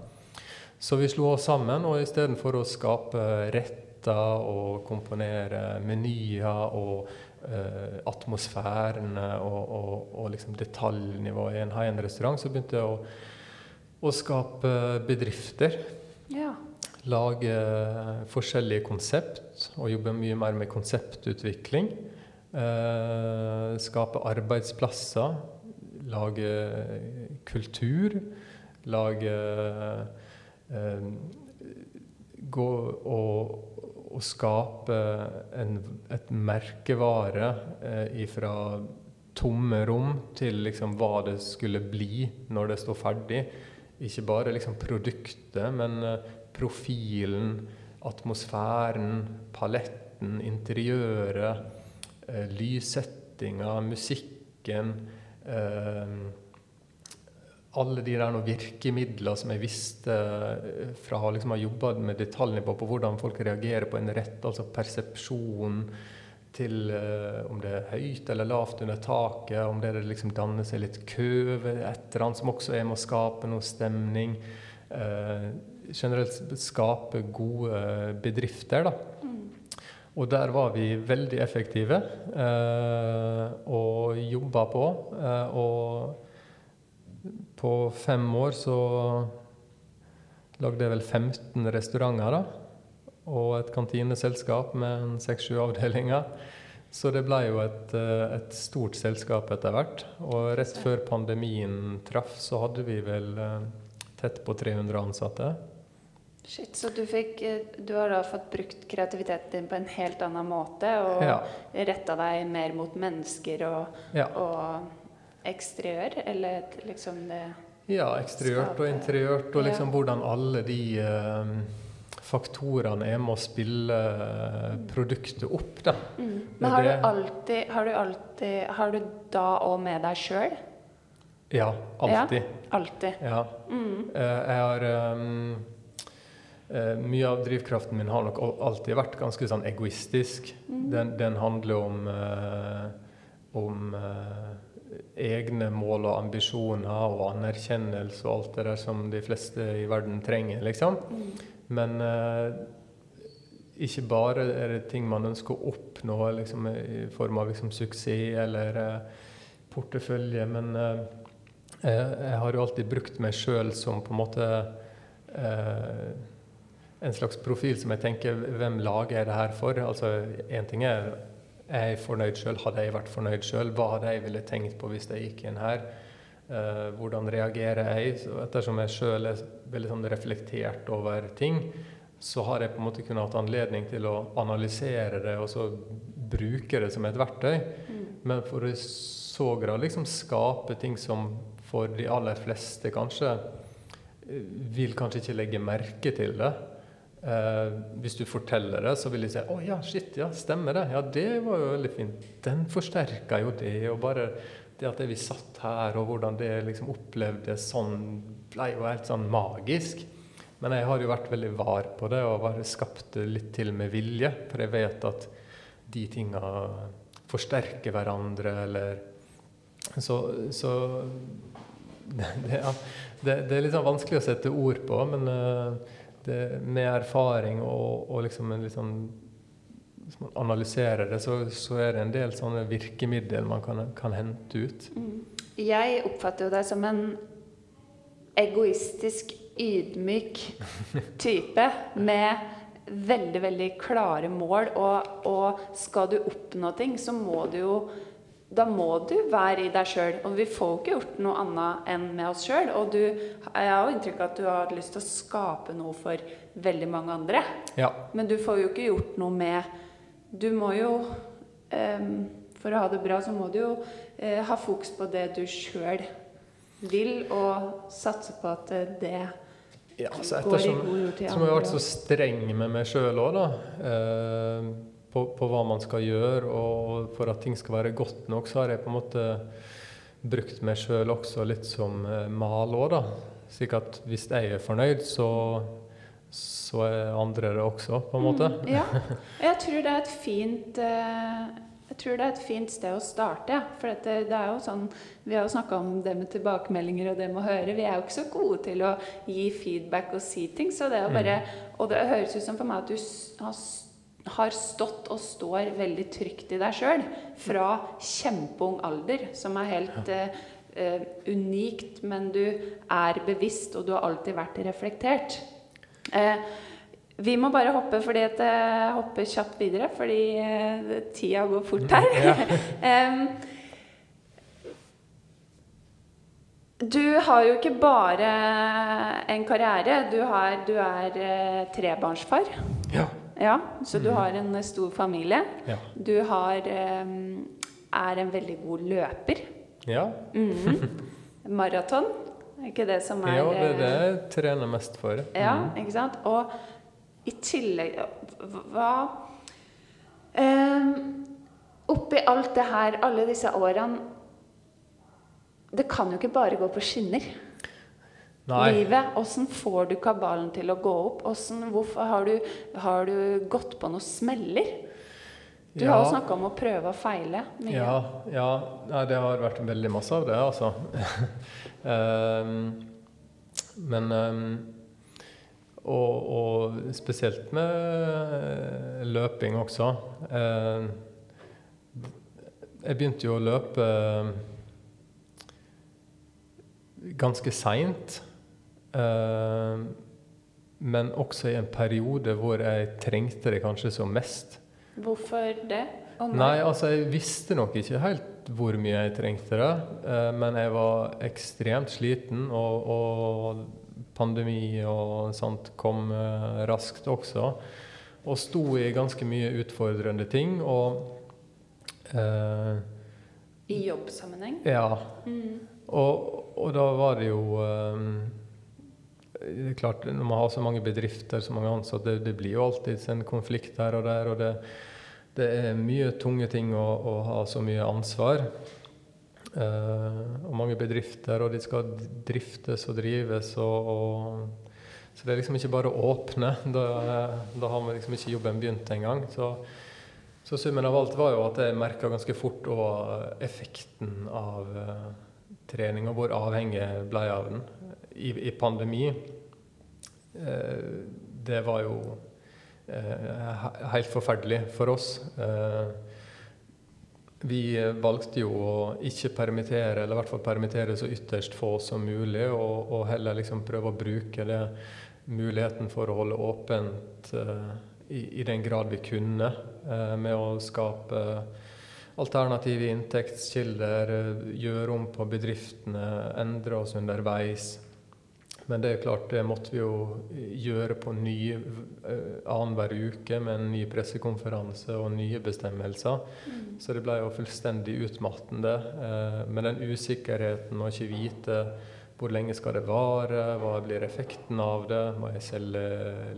Så vi slo oss sammen, og istedenfor å skape retter og komponere menyer og eh, atmosfærene og, og, og liksom detaljnivået i en high-end-restaurant, så begynte jeg å, å skape bedrifter. Ja. Lage forskjellige konsept og jobbe mye mer med konseptutvikling. Eh, skape arbeidsplasser lage kultur, lage Gå og, og skape en, et merkevare eh, fra tomme rom til liksom hva det skulle bli når det står ferdig. Ikke bare liksom produktet, men eh, profilen, atmosfæren, paletten, interiøret, eh, lyssettinga, musikken. Eh, alle de der virkemidler som jeg visste eh, fra å liksom ha jobba med detaljnivå på hvordan folk reagerer på en rett, altså persepsjon til uh, om det er høyt eller lavt under taket, om det, det liksom danner seg litt kø ved et eller annet som også er med å skape noe stemning. Uh, generelt skape gode bedrifter, da. Og der var vi veldig effektive uh, og jobba på. Og på fem år så lagde jeg vel 15 restauranter da, og et kantineselskap med seks-sju avdelinger. Så det ble jo et, eh, et, stort selskap etter hvert. Og rett før pandemien traff, så hadde vi vel eh, tett på 300 ansatte. Shit, Så du, fikk, eh, du har da fått brukt kreativiteten din på en helt annen måte, og Ja. retta deg mer mot mennesker og, Ja. og eksteriør, eller liksom det Ja, eksteriørt og interiørt, og liksom Ja. hvordan alle de eh, faktorene er med å spille eh, produktet opp, da. Men er har du alltid Har du alltid Har du da òg med deg sjøl? Ja, alltid. Alltid. Ja. Mm. Eh, jeg har eh, Mye av drivkraften min har nok alltid vært ganske sånn egoistisk. Mm. Den, den handler om, uh, om eh, egne mål og ambisjoner og anerkjennelse og alt det der som de fleste i verden trenger, liksom. Mm. Men eh, ikke bare er det ting man ønsker å oppnå liksom, i form av liksom, suksess eller eh, portefølje, men eh, jeg, har jo alltid brukt meg sjøl som på en måte eh, en slags profil som jeg tenker Hvem lager jeg det her for? Altså, Én ting er er jeg fornøyd sjøl? Hadde jeg vært fornøyd sjøl? Hva hadde jeg ville tenkt på hvis jeg gikk inn her? Uh, hvordan reagerer jeg? Så ettersom jeg sjøl er veldig sånn reflektert over ting, så har jeg på en måte kunnet hatt anledning til å analysere det og så bruke det som et verktøy. Mm. Men for i så grad liksom skape ting som for de aller fleste kanskje eh, vil kanskje ikke legge merke til det. Eh, hvis du forteller det, så vil de si 'Å ja, shit, ja, stemmer det. Ja, det var jo veldig fint. Den forsterka jo det.' Og bare det at vi satt her, og hvordan det liksom opplevdes sånn, ble jo helt sånn magisk. Men jeg har jo vært veldig var på det, og bare skapt det litt til med vilje. For jeg vet at de tinga forsterker hverandre, eller Så, så det, ja, det, det er litt sånn vanskelig å sette ord på, men eh, det, med erfaring og, og liksom en litt sånn Hvis man analyserer det, så, så er det en del sånne virkemidler man kan, kan hente ut. Mm. Jeg oppfatter jo deg som en egoistisk, ydmyk type med veldig, veldig klare mål. Og, og skal du oppnå ting, så må du jo da må du være i deg sjøl. Og vi får jo ikke gjort noe annet enn med oss sjøl. Og du, jeg har jo inntrykk av at du har lyst til å skape noe for veldig mange andre. Ja. Men du får jo ikke gjort noe med Du må jo um, For å ha det bra, så må du jo uh, ha fokus på det du sjøl vil, og satse på at eh, det ja så går i ettersom god jord til som jeg har vært så streng med meg sjøl òg, da. Eh, på, på hva man skal gjøre, og for at ting skal være godt nok, så har jeg på en måte brukt meg sjøl også litt som eh, mal òg, da. Slik at hvis jeg er fornøyd, så, så er andre det også, på en måte. Mm, ja. Jeg tror det er et fint eh, jeg tror det er et fint sted å starte. Ja. For dette, det er jo sånn, Vi har jo snakka om det med tilbakemeldinger og det med å høre. Vi er jo ikke så gode til å gi feedback og si ting. så det er jo bare, Og det høres ut som for meg at du har, har stått og står veldig trygt i deg sjøl fra kjempeung alder, som er helt eh, eh, unikt. Men du er bevisst, og du har alltid vært reflektert. Eh, vi må bare hoppe fordi at jeg hopper kjapt videre, fordi eh, tida går fort her. Ja. Em, du har jo ikke bare en karriere. Du, har, du er eh, trebarnsfar. Ja. Ja, så du har en eh, stor familie. Ja. Du har, er en veldig god løper. ja. Mhm. Maraton. Er ikke det som er ja det er det eh, jeg trener mest for. Ja, Mm. ikke sant? Og i tillegg Hva um, Oppi alt det her, alle disse årene Det kan jo ikke bare gå på skinner. Nei. Livet, Åssen får du kabalen til å gå opp? Hvordan, hvorfor har du, har du gått på noen smeller? Du har jo Ja. snakka om å prøve og feile mye. Ja, ja nei, det har vært veldig masse av det, altså. um, men um, og, og spesielt med løping også. Uh, jeg begynte jo å løpe ganske seint. Ehm, men også i en periode hvor jeg trengte det kanskje som mest. Hvorfor det? Oh, nei. Nei, altså jeg visste nok ikke helt hvor mye jeg trengte det. eh, Men jeg var ekstremt sliten og, og pandemi og sånt kom eh, raskt også. Og sto i ganske mye utfordrende ting. Og eh, I jobbsammenheng? Ja. Mm. Og, og da var det jo eh, klart, Når man har så mange bedrifter, så mange ansatte, det, det blir jo alltid en konflikt her og der. og det, det er mye tunge ting å, å ha så mye ansvar. Uh, og mange bedrifter, og de skal driftes og drives. Og, og, så det er liksom ikke bare å åpne. Da, da har man liksom ikke jobben begynt engang. Så, så summen av alt var jo at jeg merka ganske fort og effekten av uh, trening, og hvor avhengig jeg av den i, i pandemi, eh, det var jo eh, helt forferdelig for oss. Eh, vi valgte jo å ikke permittere, eller i hvert fall permittere så ytterst få som mulig, og, og heller liksom prøve å bruke det muligheten for å holde åpent uh, i, i, den grad vi kunne, uh, med å skape alternative inntektskilder, gjøre om på bedriftene, endre oss underveis. Men det er klart, det måtte vi jo gjøre på ny uh, annenhver uke med en ny pressekonferanse og nye bestemmelser. Mm. Så det ble jo fullstendig utmattende. Uh, med den usikkerheten å ikke vite hvor lenge skal det vare, hva blir effekten av det, må jeg selge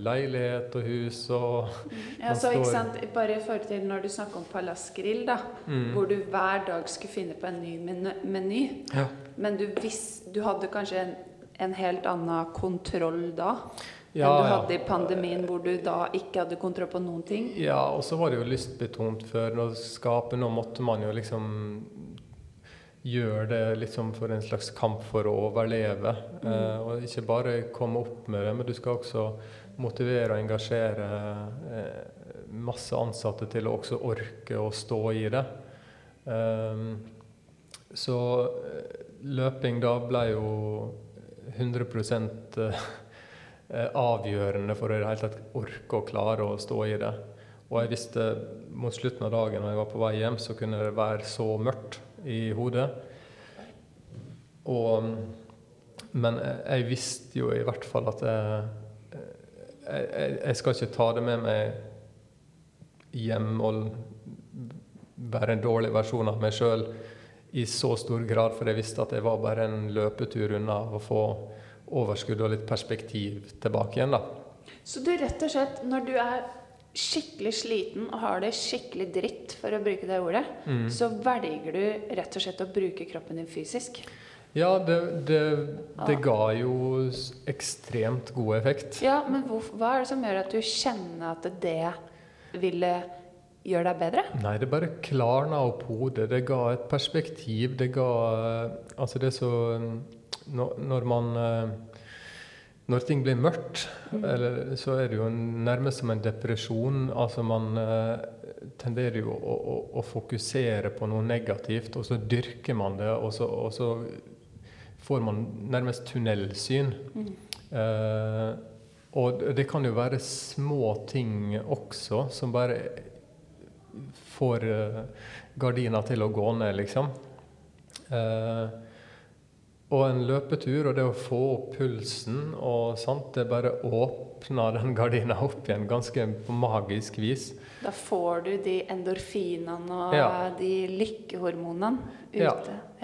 leilighet og hus og mm. Ja, så ikke sant, Bare i forhold til når du snakker om Palass Grill, da, mm. hvor du hver dag skulle finne på en ny meny, ja. men du, visst, du hadde kanskje en en helt annen kontroll da? Ja, enn du hadde i pandemien, hvor du da ikke hadde kontroll på noen ting? Ja, og så var det jo lystbetont før. Når skape, nå måtte man jo liksom gjøre det liksom for en slags kamp for å overleve. Mm. Eh, og ikke bare komme opp med det, men du skal også motivere og engasjere eh, masse ansatte til å også orke å stå i det. Eh, så eh, løping da ble jo 100 eh, eh, avgjørende for å i det hele tatt orke å klare å stå i det. Og jeg visste mot slutten av dagen når jeg var på vei hjem, så kunne det være så mørkt i hodet. Og, men jeg visste jo i hvert fall at jeg, jeg, jeg skal ikke ta det med meg hjem og være en dårlig versjon av meg sjøl i så stor grad, for jeg visste at jeg var bare en løpetur unna å få overskudd og litt perspektiv tilbake igjen. da. Så du rett og slett, når du er skikkelig sliten og har det skikkelig dritt, for å bruke det ordet, mm. så velger du rett og slett å bruke kroppen din fysisk? Ja, det, det, det ga jo ekstremt god effekt. Ja, Men hvor, hva er det som gjør at du kjenner at det ville gjør deg bedre? Nei, det bare klarna opp hodet. Det ga et perspektiv. Det ga Altså, det er så Når, man Når ting blir mørkt, mm. eller, så er det jo nærmest som en depresjon. Altså, man tenderer jo å, å, å, fokusere på noe negativt, og så dyrker man det, og så, og så får man nærmest tunnelsyn. Mm. Eh, og det kan jo være små ting også, som bare får uh, gardina til å gå ned, liksom. Uh, og en løpetur og det å få opp pulsen og sånt, det bare åpner den gardina opp igjen ganske på magisk vis. Da får du de endorfinene og ja. de lykkehormonene ute. Ja.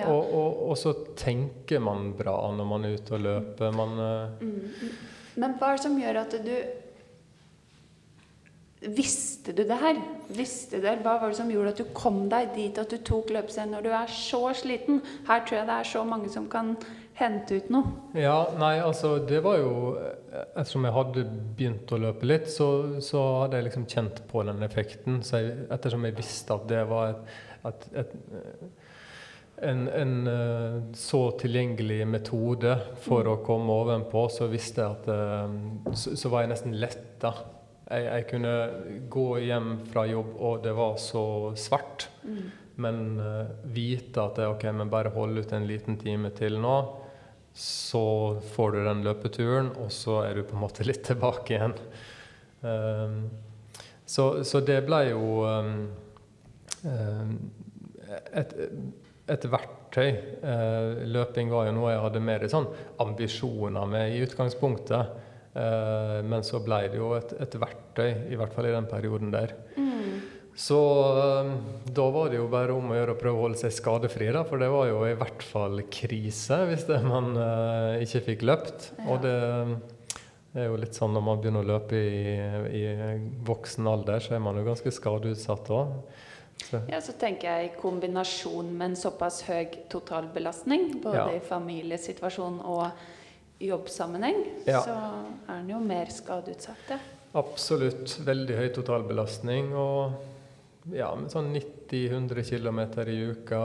ja. Og, og, og, så tenker man bra når man er ute og løper. Man, uh, mm. Men hva er det som gjør at du Visste du det her? Visste du det? Hva var det som gjorde at du kom deg dit at du tok løpescenen når du er så sliten? Her tror jeg det er så mange som kan hente ut noe. Ja, nei, altså det var jo Ettersom jeg hadde begynt å løpe litt, så, så hadde jeg liksom kjent på den effekten. Så jeg, ettersom jeg visste at det var et, et, et en, en, eh, så tilgjengelig metode for mm. å komme ovenpå, så visste jeg at eh, så, så var jeg nesten letta jeg, jeg, kunne gå hjem fra jobb, og det var så svart. Mm. Men uh, vite at det, ok, men bare hold ut en liten time til nå, så får du den løpeturen, og så er du på en måte litt tilbake igjen. Um, så, så, det ble jo um, et, et verktøy. Uh, løping var jo noe jeg hadde mer sånn ambisjoner med i utgangspunktet. Eh, men så ble det jo et, et, verktøy, i hvert fall i den perioden der. Mm. Så eh, da var det jo bare om å gjøre å prøve å holde seg skadefri, da, for det var jo i hvert fall krise hvis det man uh, ikke fikk løpt. Ja. Og det, det, er jo litt sånn når man begynner å løpe i, i voksen alder, så er man jo ganske skadeutsatt òg. Ja, så tenker jeg i kombinasjon med en såpass høy totalbelastning, både ja. i familiesituasjon og jobbsammenheng, ja. så er den jo mer skadeutsatt. Absolutt. Veldig høy totalbelastning. Og ja, med sånn 90-100 km i uka.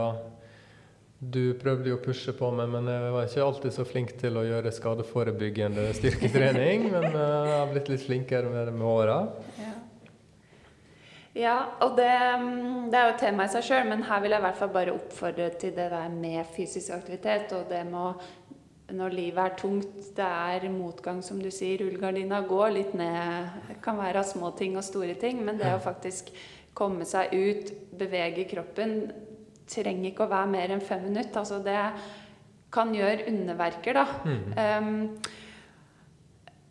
Du prøvde jo å pushe på meg, men jeg var ikke alltid så flink til å gjøre skadeforebyggende styrketrening. men jeg har blitt litt flinkere med det med åra. Ja, og det, mm, det, er jo et tema i seg sjøl, men her vil jeg i hvert fall bare oppfordre til det der med fysisk aktivitet og det med å når livet er tungt, det er motgang, som du sier, rullegardina går litt ned. Det kan være små ting og store ting, men det å faktisk komme seg ut, bevege kroppen, trenger ikke å være mer enn fem minutter. Altså det kan gjøre underverker, da. Mm. Um,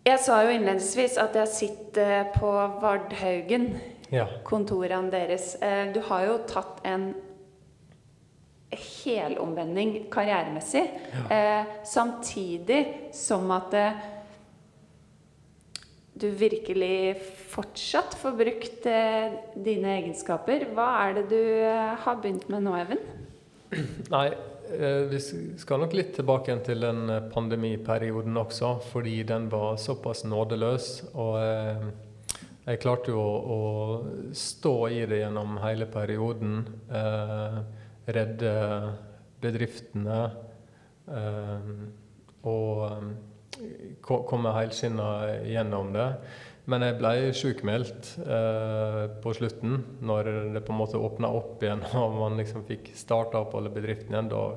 jeg sa jo innledningsvis at jeg sitter på Vardhaugen ja. kontorene deres. Eh, du har jo tatt en helomvending karrieremessig, ja. eh, samtidig som at eh, du virkelig fortsatt får brukt eh, dine egenskaper. Hva er det du eh, har begynt med nå, Even? Nei, eh, vi skal nok litt tilbake til den pandemiperioden også, fordi den var såpass nådeløs. og jeg klarte jo å, å, stå i det gjennom hele perioden. Eh, redde bedriftene. Eh, og eh, komme helskinna gjennom det. Men jeg ble sjukmeldt eh, på slutten, når det på en måte åpna opp igjen og man liksom fikk starta opp alle bedriftene igjen. Da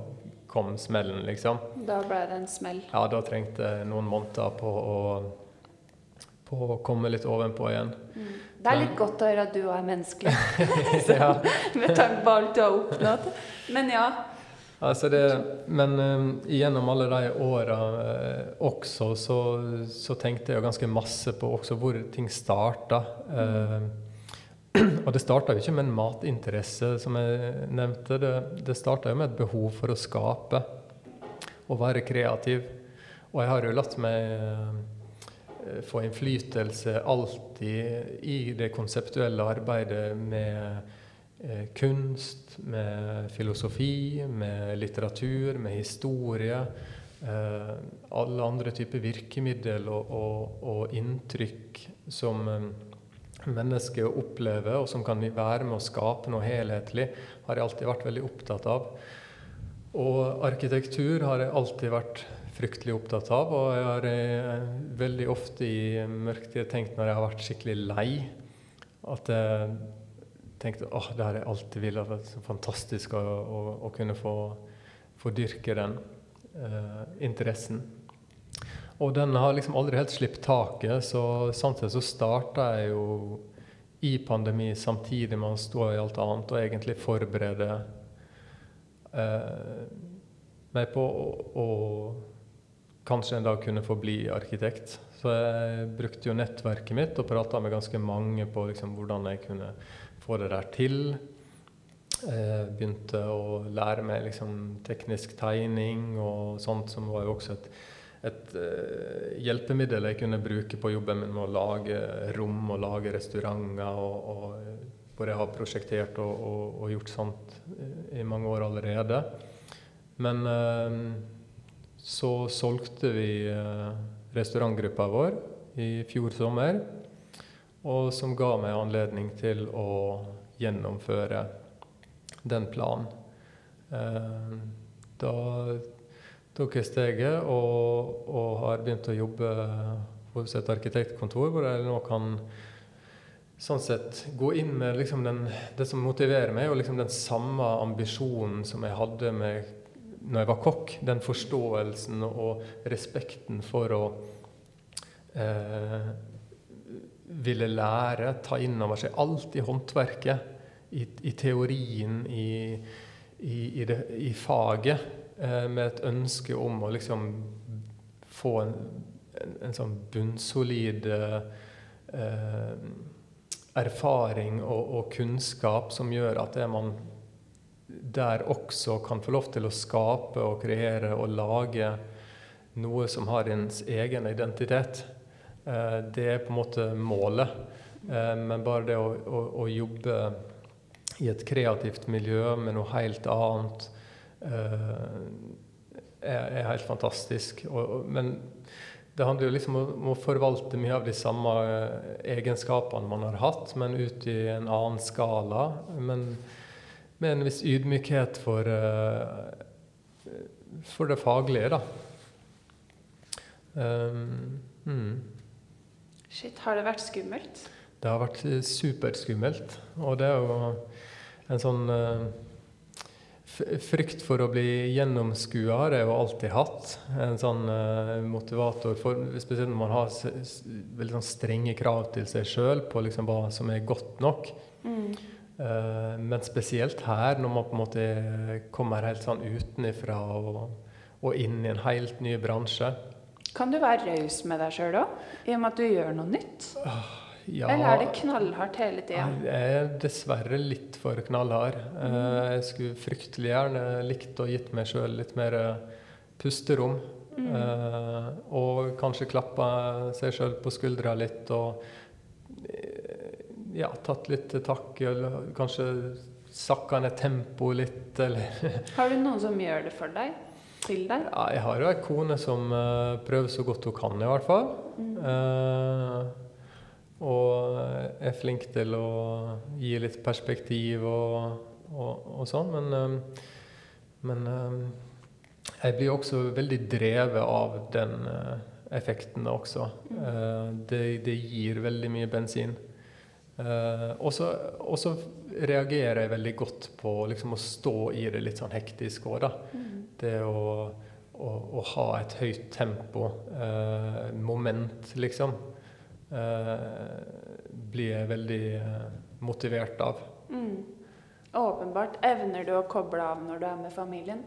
kom smellen, liksom. Da ble det en smell? Ja, da trengte jeg noen måneder på å på å komme litt ovenpå igjen. Mm. Det er litt godt å høre at du òg er menneskelig, ja. med tanke på alt du har oppnådd. Men ja. Altså det, men um, gjennom alle de åra uh, også, så, så, tenkte jeg ganske masse på hvor ting starta. Uh, og det starta jo ikke med en matinteresse, som jeg nevnte. Det, det starta jo med et behov for å skape og være kreativ. Og jeg har jo latt meg Eh, få innflytelse alltid i det konseptuelle arbeidet med eh, kunst, med filosofi, med litteratur, med historie. Eh, alle andre typer virkemiddel og, og, og inntrykk som eh, mennesket opplever, og som kan være med å skape noe helhetlig, har jeg alltid vært veldig opptatt av. Og arkitektur har jeg alltid vært fryktelig opptatt av. Og jeg har eh, veldig ofte i mørketid tenkt når jeg har vært skikkelig lei, at jeg tenkte åh, det har jeg alltid villet. Det er fantastisk å, å, å kunne få, få, dyrke den eh, interessen. Og den har liksom aldri helt sluppet taket, så samtidig så starta jeg jo i pandemi samtidig med å stå i alt annet og egentlig forberede eh, meg på å, å kanskje en dag kunne få bli arkitekt. Så jeg brukte jo nettverket mitt og prata med ganske mange på liksom hvordan jeg kunne få det der til. Jeg begynte å lære meg liksom teknisk tegning og sånt, som var jo også et, et uh, hjelpemiddel jeg kunne bruke på jobben min med å lage rom og lage restauranter. Og, og, hvor jeg har prosjektert og, og, og, gjort sånt i mange år allerede. Men uh, så solgte vi eh, restaurantgruppa vår i fjor sommer. Og som ga meg anledning til å gjennomføre den planen. Eh, da tok jeg steget og, og har begynt å jobbe hos et arkitektkontor, hvor jeg nå kan sånn sett gå inn med liksom den, det som motiverer meg, og liksom den samme ambisjonen som jeg hadde med når jeg var kokk, den forståelsen og respekten for å eh, ville lære, ta inn over seg alt i håndverket, i, i teorien, i, i, det, i faget eh, med et ønske om å liksom få en, en, en sånn bunnsolid eh, eh, erfaring og, og, kunnskap som gjør at det man der også kan få lov til å skape og kreere og lage noe som har ens egen identitet. Eh, det er på en måte målet. Eh, men bare det å, å, å jobbe i et kreativt miljø med noe helt annet eh, er, helt fantastisk. Men det handler jo liksom om å forvalte mye av de samme egenskapene man har hatt, men ut i en annen skala. Men med en viss ydmykhet for, uh, for det faglige, da. Um, mm. Shit, har det vært skummelt? Det har vært superskummelt. Og det er jo en sånn uh, Frykt for å bli gjennomskua har jeg jo alltid hatt. En sånn motivator, for, spesielt når man har veldig sånn strenge krav til seg sjøl på liksom hva som er godt nok. Mm. Uh, men spesielt her, når man på en måte kommer helt sånn utenifra og, og inn i en helt ny bransje. Kan du være raus med deg sjøl òg, i og med at du gjør noe nytt? Uh, ja, Eller er det knallhardt hele tida? Jeg er dessverre litt for knallhard. Mm. Jeg skulle fryktelig gjerne likt å gitt meg sjøl litt mer eh, pusterom. Mm. Og kanskje klappa seg sjøl på skuldra litt og ja, tatt litt til takke. Eller kanskje sakka ned tempoet litt, eller Har du noen som gjør det for deg? Til deg? Ja, jeg har jo ei kone som uh, prøver så godt hun kan, i hvert fall. Mm. Uh, og er flink til å gi litt perspektiv og, og, og sånn. Men, uh, men jeg blir også veldig drevet av den effekten også. Mm. Det, det, gir veldig mye bensin. Uh, og så reagerer jeg veldig godt på liksom, å stå i det litt sånn hektisk òg, da. Mm. Det å, å, å, ha et høyt tempo, moment, liksom. uh, blir jeg veldig motivert av. Mm. Åpenbart. Evner du å koble av når du er med familien?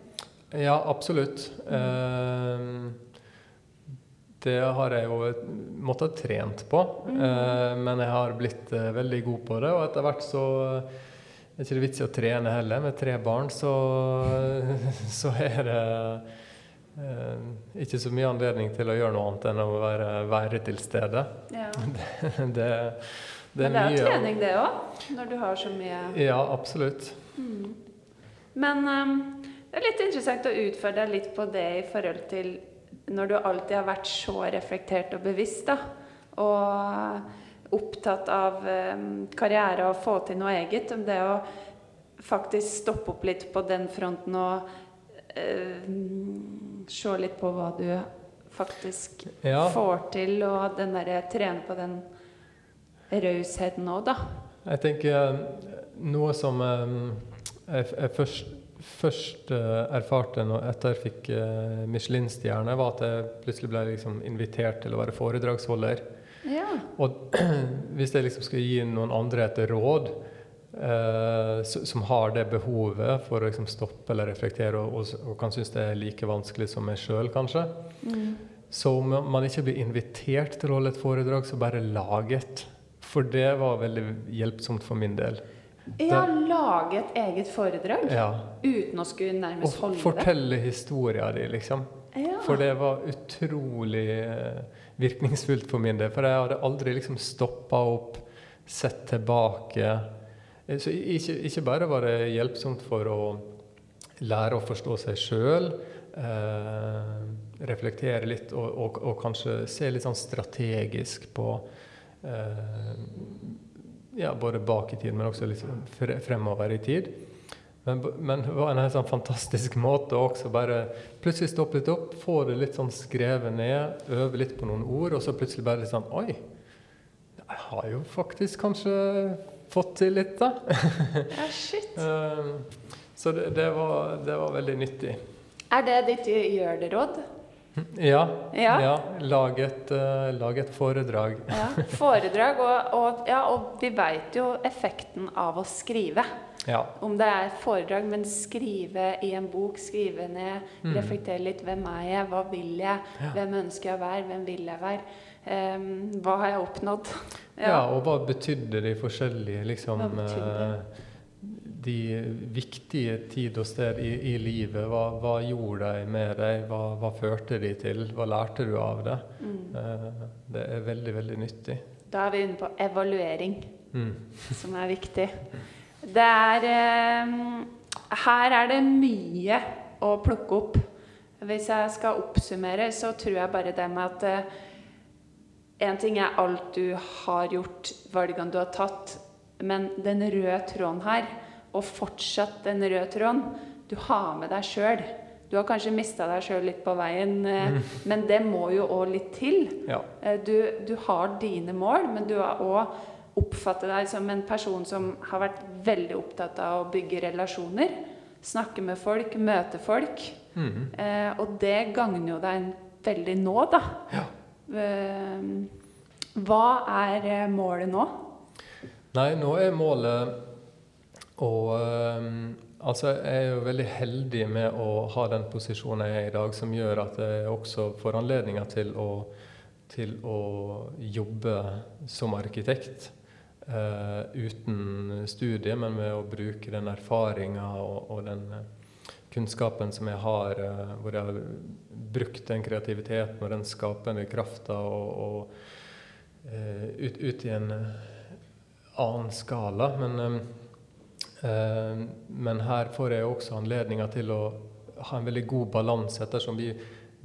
Ja, absolutt. Mm. Det har jeg jo måttet trent på. Mm. men jeg har blitt veldig god på det, og etter hvert så er det ikke vits i å trene heller. Med tre barn så, så er det Eh, ikke så mye anledning til å gjøre noe annet enn å være, være til stede. Ja. det, det, det, er Men det er mye, trening, det òg? Når du har så mye Ja, absolutt. Mm. Men um, det er litt interessant å utfordre deg litt på det i forhold til når du alltid har vært så reflektert og bevisst, da. Og opptatt av um, karriere og få til noe eget. Om det å faktisk stoppe opp litt på den fronten og eh, se litt på hva du faktisk ja. får til, og den derre trene på den rausheten òg, da. Jeg tenker eh, noe som eh, jeg, jeg først, først uh, erfarte når, etter jeg fikk uh, Michelin-stjerne, var at jeg plutselig ble liksom, invitert til å være foredragsholder. Ja. Og hvis jeg liksom skulle gi noen andre et råd, eh, som har det behovet for å liksom, stoppe eller reflektere, og, og, og kan synes det er like vanskelig som meg sjøl, kanskje. Mm. Så om man ikke blir invitert til å holde et foredrag, så bare lag et. For det var veldig hjelpsomt for min del. Ja, lage et eget foredrag ja. uten å skulle nærmest holde det? Og fortelle historia di, liksom. Ja. For det var utrolig eh, virkningsfullt for min del. For jeg hadde aldri liksom stoppa opp, sett tilbake Eh, så ikke, ikke, bare var det hjelpsomt for å lære å forstå seg sjøl, eh, reflektere litt og, og, og, kanskje se litt sånn strategisk på eh, ja, både bak i tid, men også litt fremover i tid. Men, men, det var en helt sånn fantastisk måte å også bare plutselig stoppe litt opp, få det litt sånn skrevet ned, øve litt på noen ord, og så plutselig bare litt sånn Oi, jeg har jo faktisk kanskje fått til litt, da. ja, shit. Ehm, så det, det, var, det, var, veldig nyttig. Er det ditt gjør det-råd? Ja. ja. ja. Lag, et, uh, lag, et, foredrag. ja, Foredrag, og, og, ja, og vi veit jo effekten av å skrive. Ja. Om det er foredrag, men skrive i en bok, skrive ned, Mm. reflektere litt. Hvem er jeg? Hva vil jeg? Hvem ønsker jeg å være? Hvem vil jeg være? Um, hva har jeg oppnådd? Ja. og hva betydde de forskjellige liksom Hva betydde? eh, De viktige tid og sted i, i livet, hva, hva gjorde de med deg? Hva, hva førte de til? Hva lærte du av det? Mm. Eh, Det er veldig, veldig nyttig. Da er vi inne på evaluering, Mm. som er viktig. Det er eh, Her er det mye å plukke opp. Hvis jeg skal oppsummere, så tror jeg bare det med at eh, En ting er alt du har gjort, valgene du har tatt, men den røde tråden her, og fortsatt den røde tråden, du har med deg sjøl. Du har kanskje mista deg sjøl litt på veien, eh, men det må jo òg litt til. Ja. Eh, Du, du har dine mål, men du har òg oppfattet deg som en person som har vært veldig opptatt av å bygge relasjoner. Snakke med folk, møte folk. Mm. Eh, og det gagner jo deg veldig nå, da. Ja. Eh, hva er målet nå? Nei, nå er målet å ehm, Altså, jeg er jo veldig heldig med å ha den posisjonen jeg er i dag, som gjør at jeg også får anledninger til å, til å jobbe som arkitekt. Uh, uten studie, men med å bruke den erfaringa og, og den eh, kunnskapen som jeg har, uh, hvor jeg har brukt den kreativiteten og den skapende krafta og, og uh, ut, ut i en annen skala. Men, eh, eh, men her får jeg også anledninga til å ha en veldig god balanse, ettersom vi,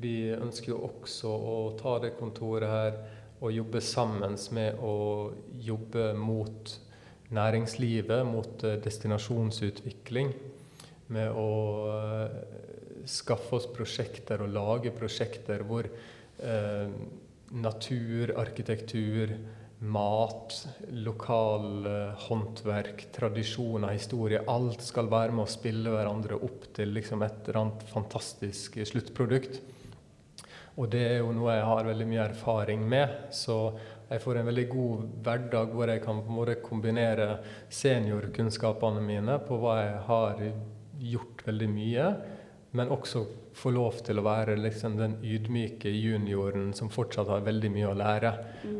vi ønsker jo også å ta det kontoret her og jobbe sammen med å jobbe mot næringslivet, mot eh, destinasjonsutvikling. Med å eh, skaffe oss prosjekter og lage prosjekter hvor eh, natur, arkitektur, mat, lokal eh, håndverk, tradisjoner, historie Alt skal være med å spille hverandre opp til liksom, et eller annet fantastisk sluttprodukt. Og det er jo noe jeg har veldig mye erfaring med. Så jeg får en veldig god hverdag hvor jeg kan på en kombinere seniorkunnskapene mine på hva jeg har gjort veldig mye, men også få lov til å være liksom den ydmyke junioren som fortsatt har veldig mye å lære.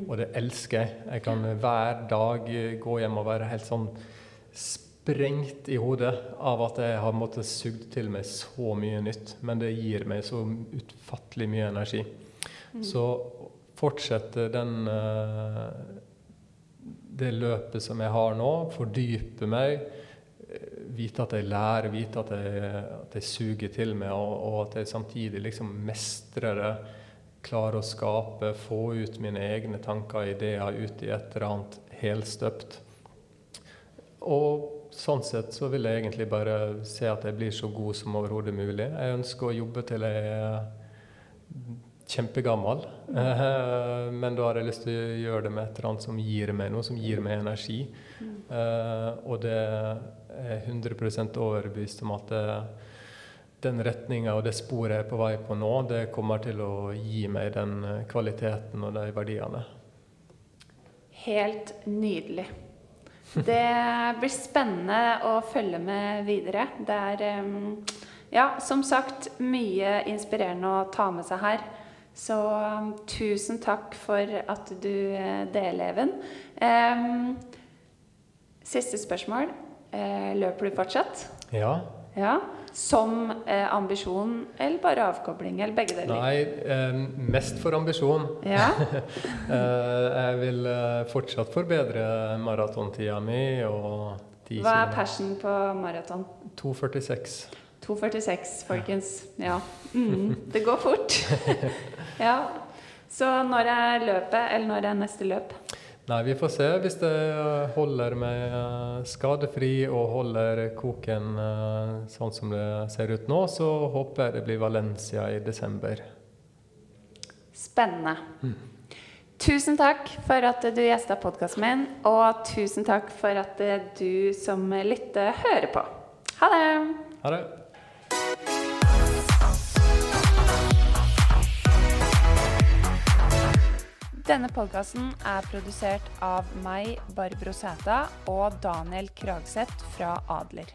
Og det elsker jeg. Jeg kan hver dag gå hjem og være helt sånn sprengt i hodet av at jeg har måttet sugd til meg så mye nytt. Men det gir meg så utfattelig mye energi. Så fortsette den eh, det løpet som jeg har nå, fordype meg, vite at jeg lærer, vite at jeg, at jeg suger til meg, og, og at jeg samtidig liksom mestrer det, klarer å skape, få ut mine egne tanker og ideer ut i et eller annet helstøpt. Og sånn sett så vil jeg egentlig bare se at jeg blir så god som overhodet mulig. Jeg ønsker å jobbe til jeg kjempegammel, eh, men da har jeg lyst til å gjøre det med et eller annet som gir meg noe, som gir meg energi. Eh, og det er 100% overbevist om at det, den retninga og det sporet jeg er på vei på nå, det kommer til å gi meg den eh, kvaliteten og de verdiene. Helt nydelig. Det blir spennende å følge med videre. Det er ja, som sagt mye inspirerende å ta med seg her. Så um, tusen takk for at du eh, deler, Even. Siste spørsmål. Eh, løper du fortsatt? Ja. Ja. Som eh, ambisjon, eller bare avkobling, eller begge deler? Nei, mest for ambisjon. Ja. Jeg vil fortsatt forbedre maratontida mi og 10 Hva er passion på maraton? 2,46. 2,46, folkens. Ja. Mm, det går fort. ja. Så når er løpet, eller når er neste løp? Nei, vi får se. Hvis det holder meg eh, skadefri og holder koken eh, sånn som det ser ut nå, så håper jeg det blir Valencia i desember. Spennende. Tusen takk for at du gjesta podkasten min, og tusen takk for at du som lytter, hører på. Ha det! Ha det. Denne podkasten er produsert av meg, Barbro Sæta, og Daniel Kragseth fra Adler.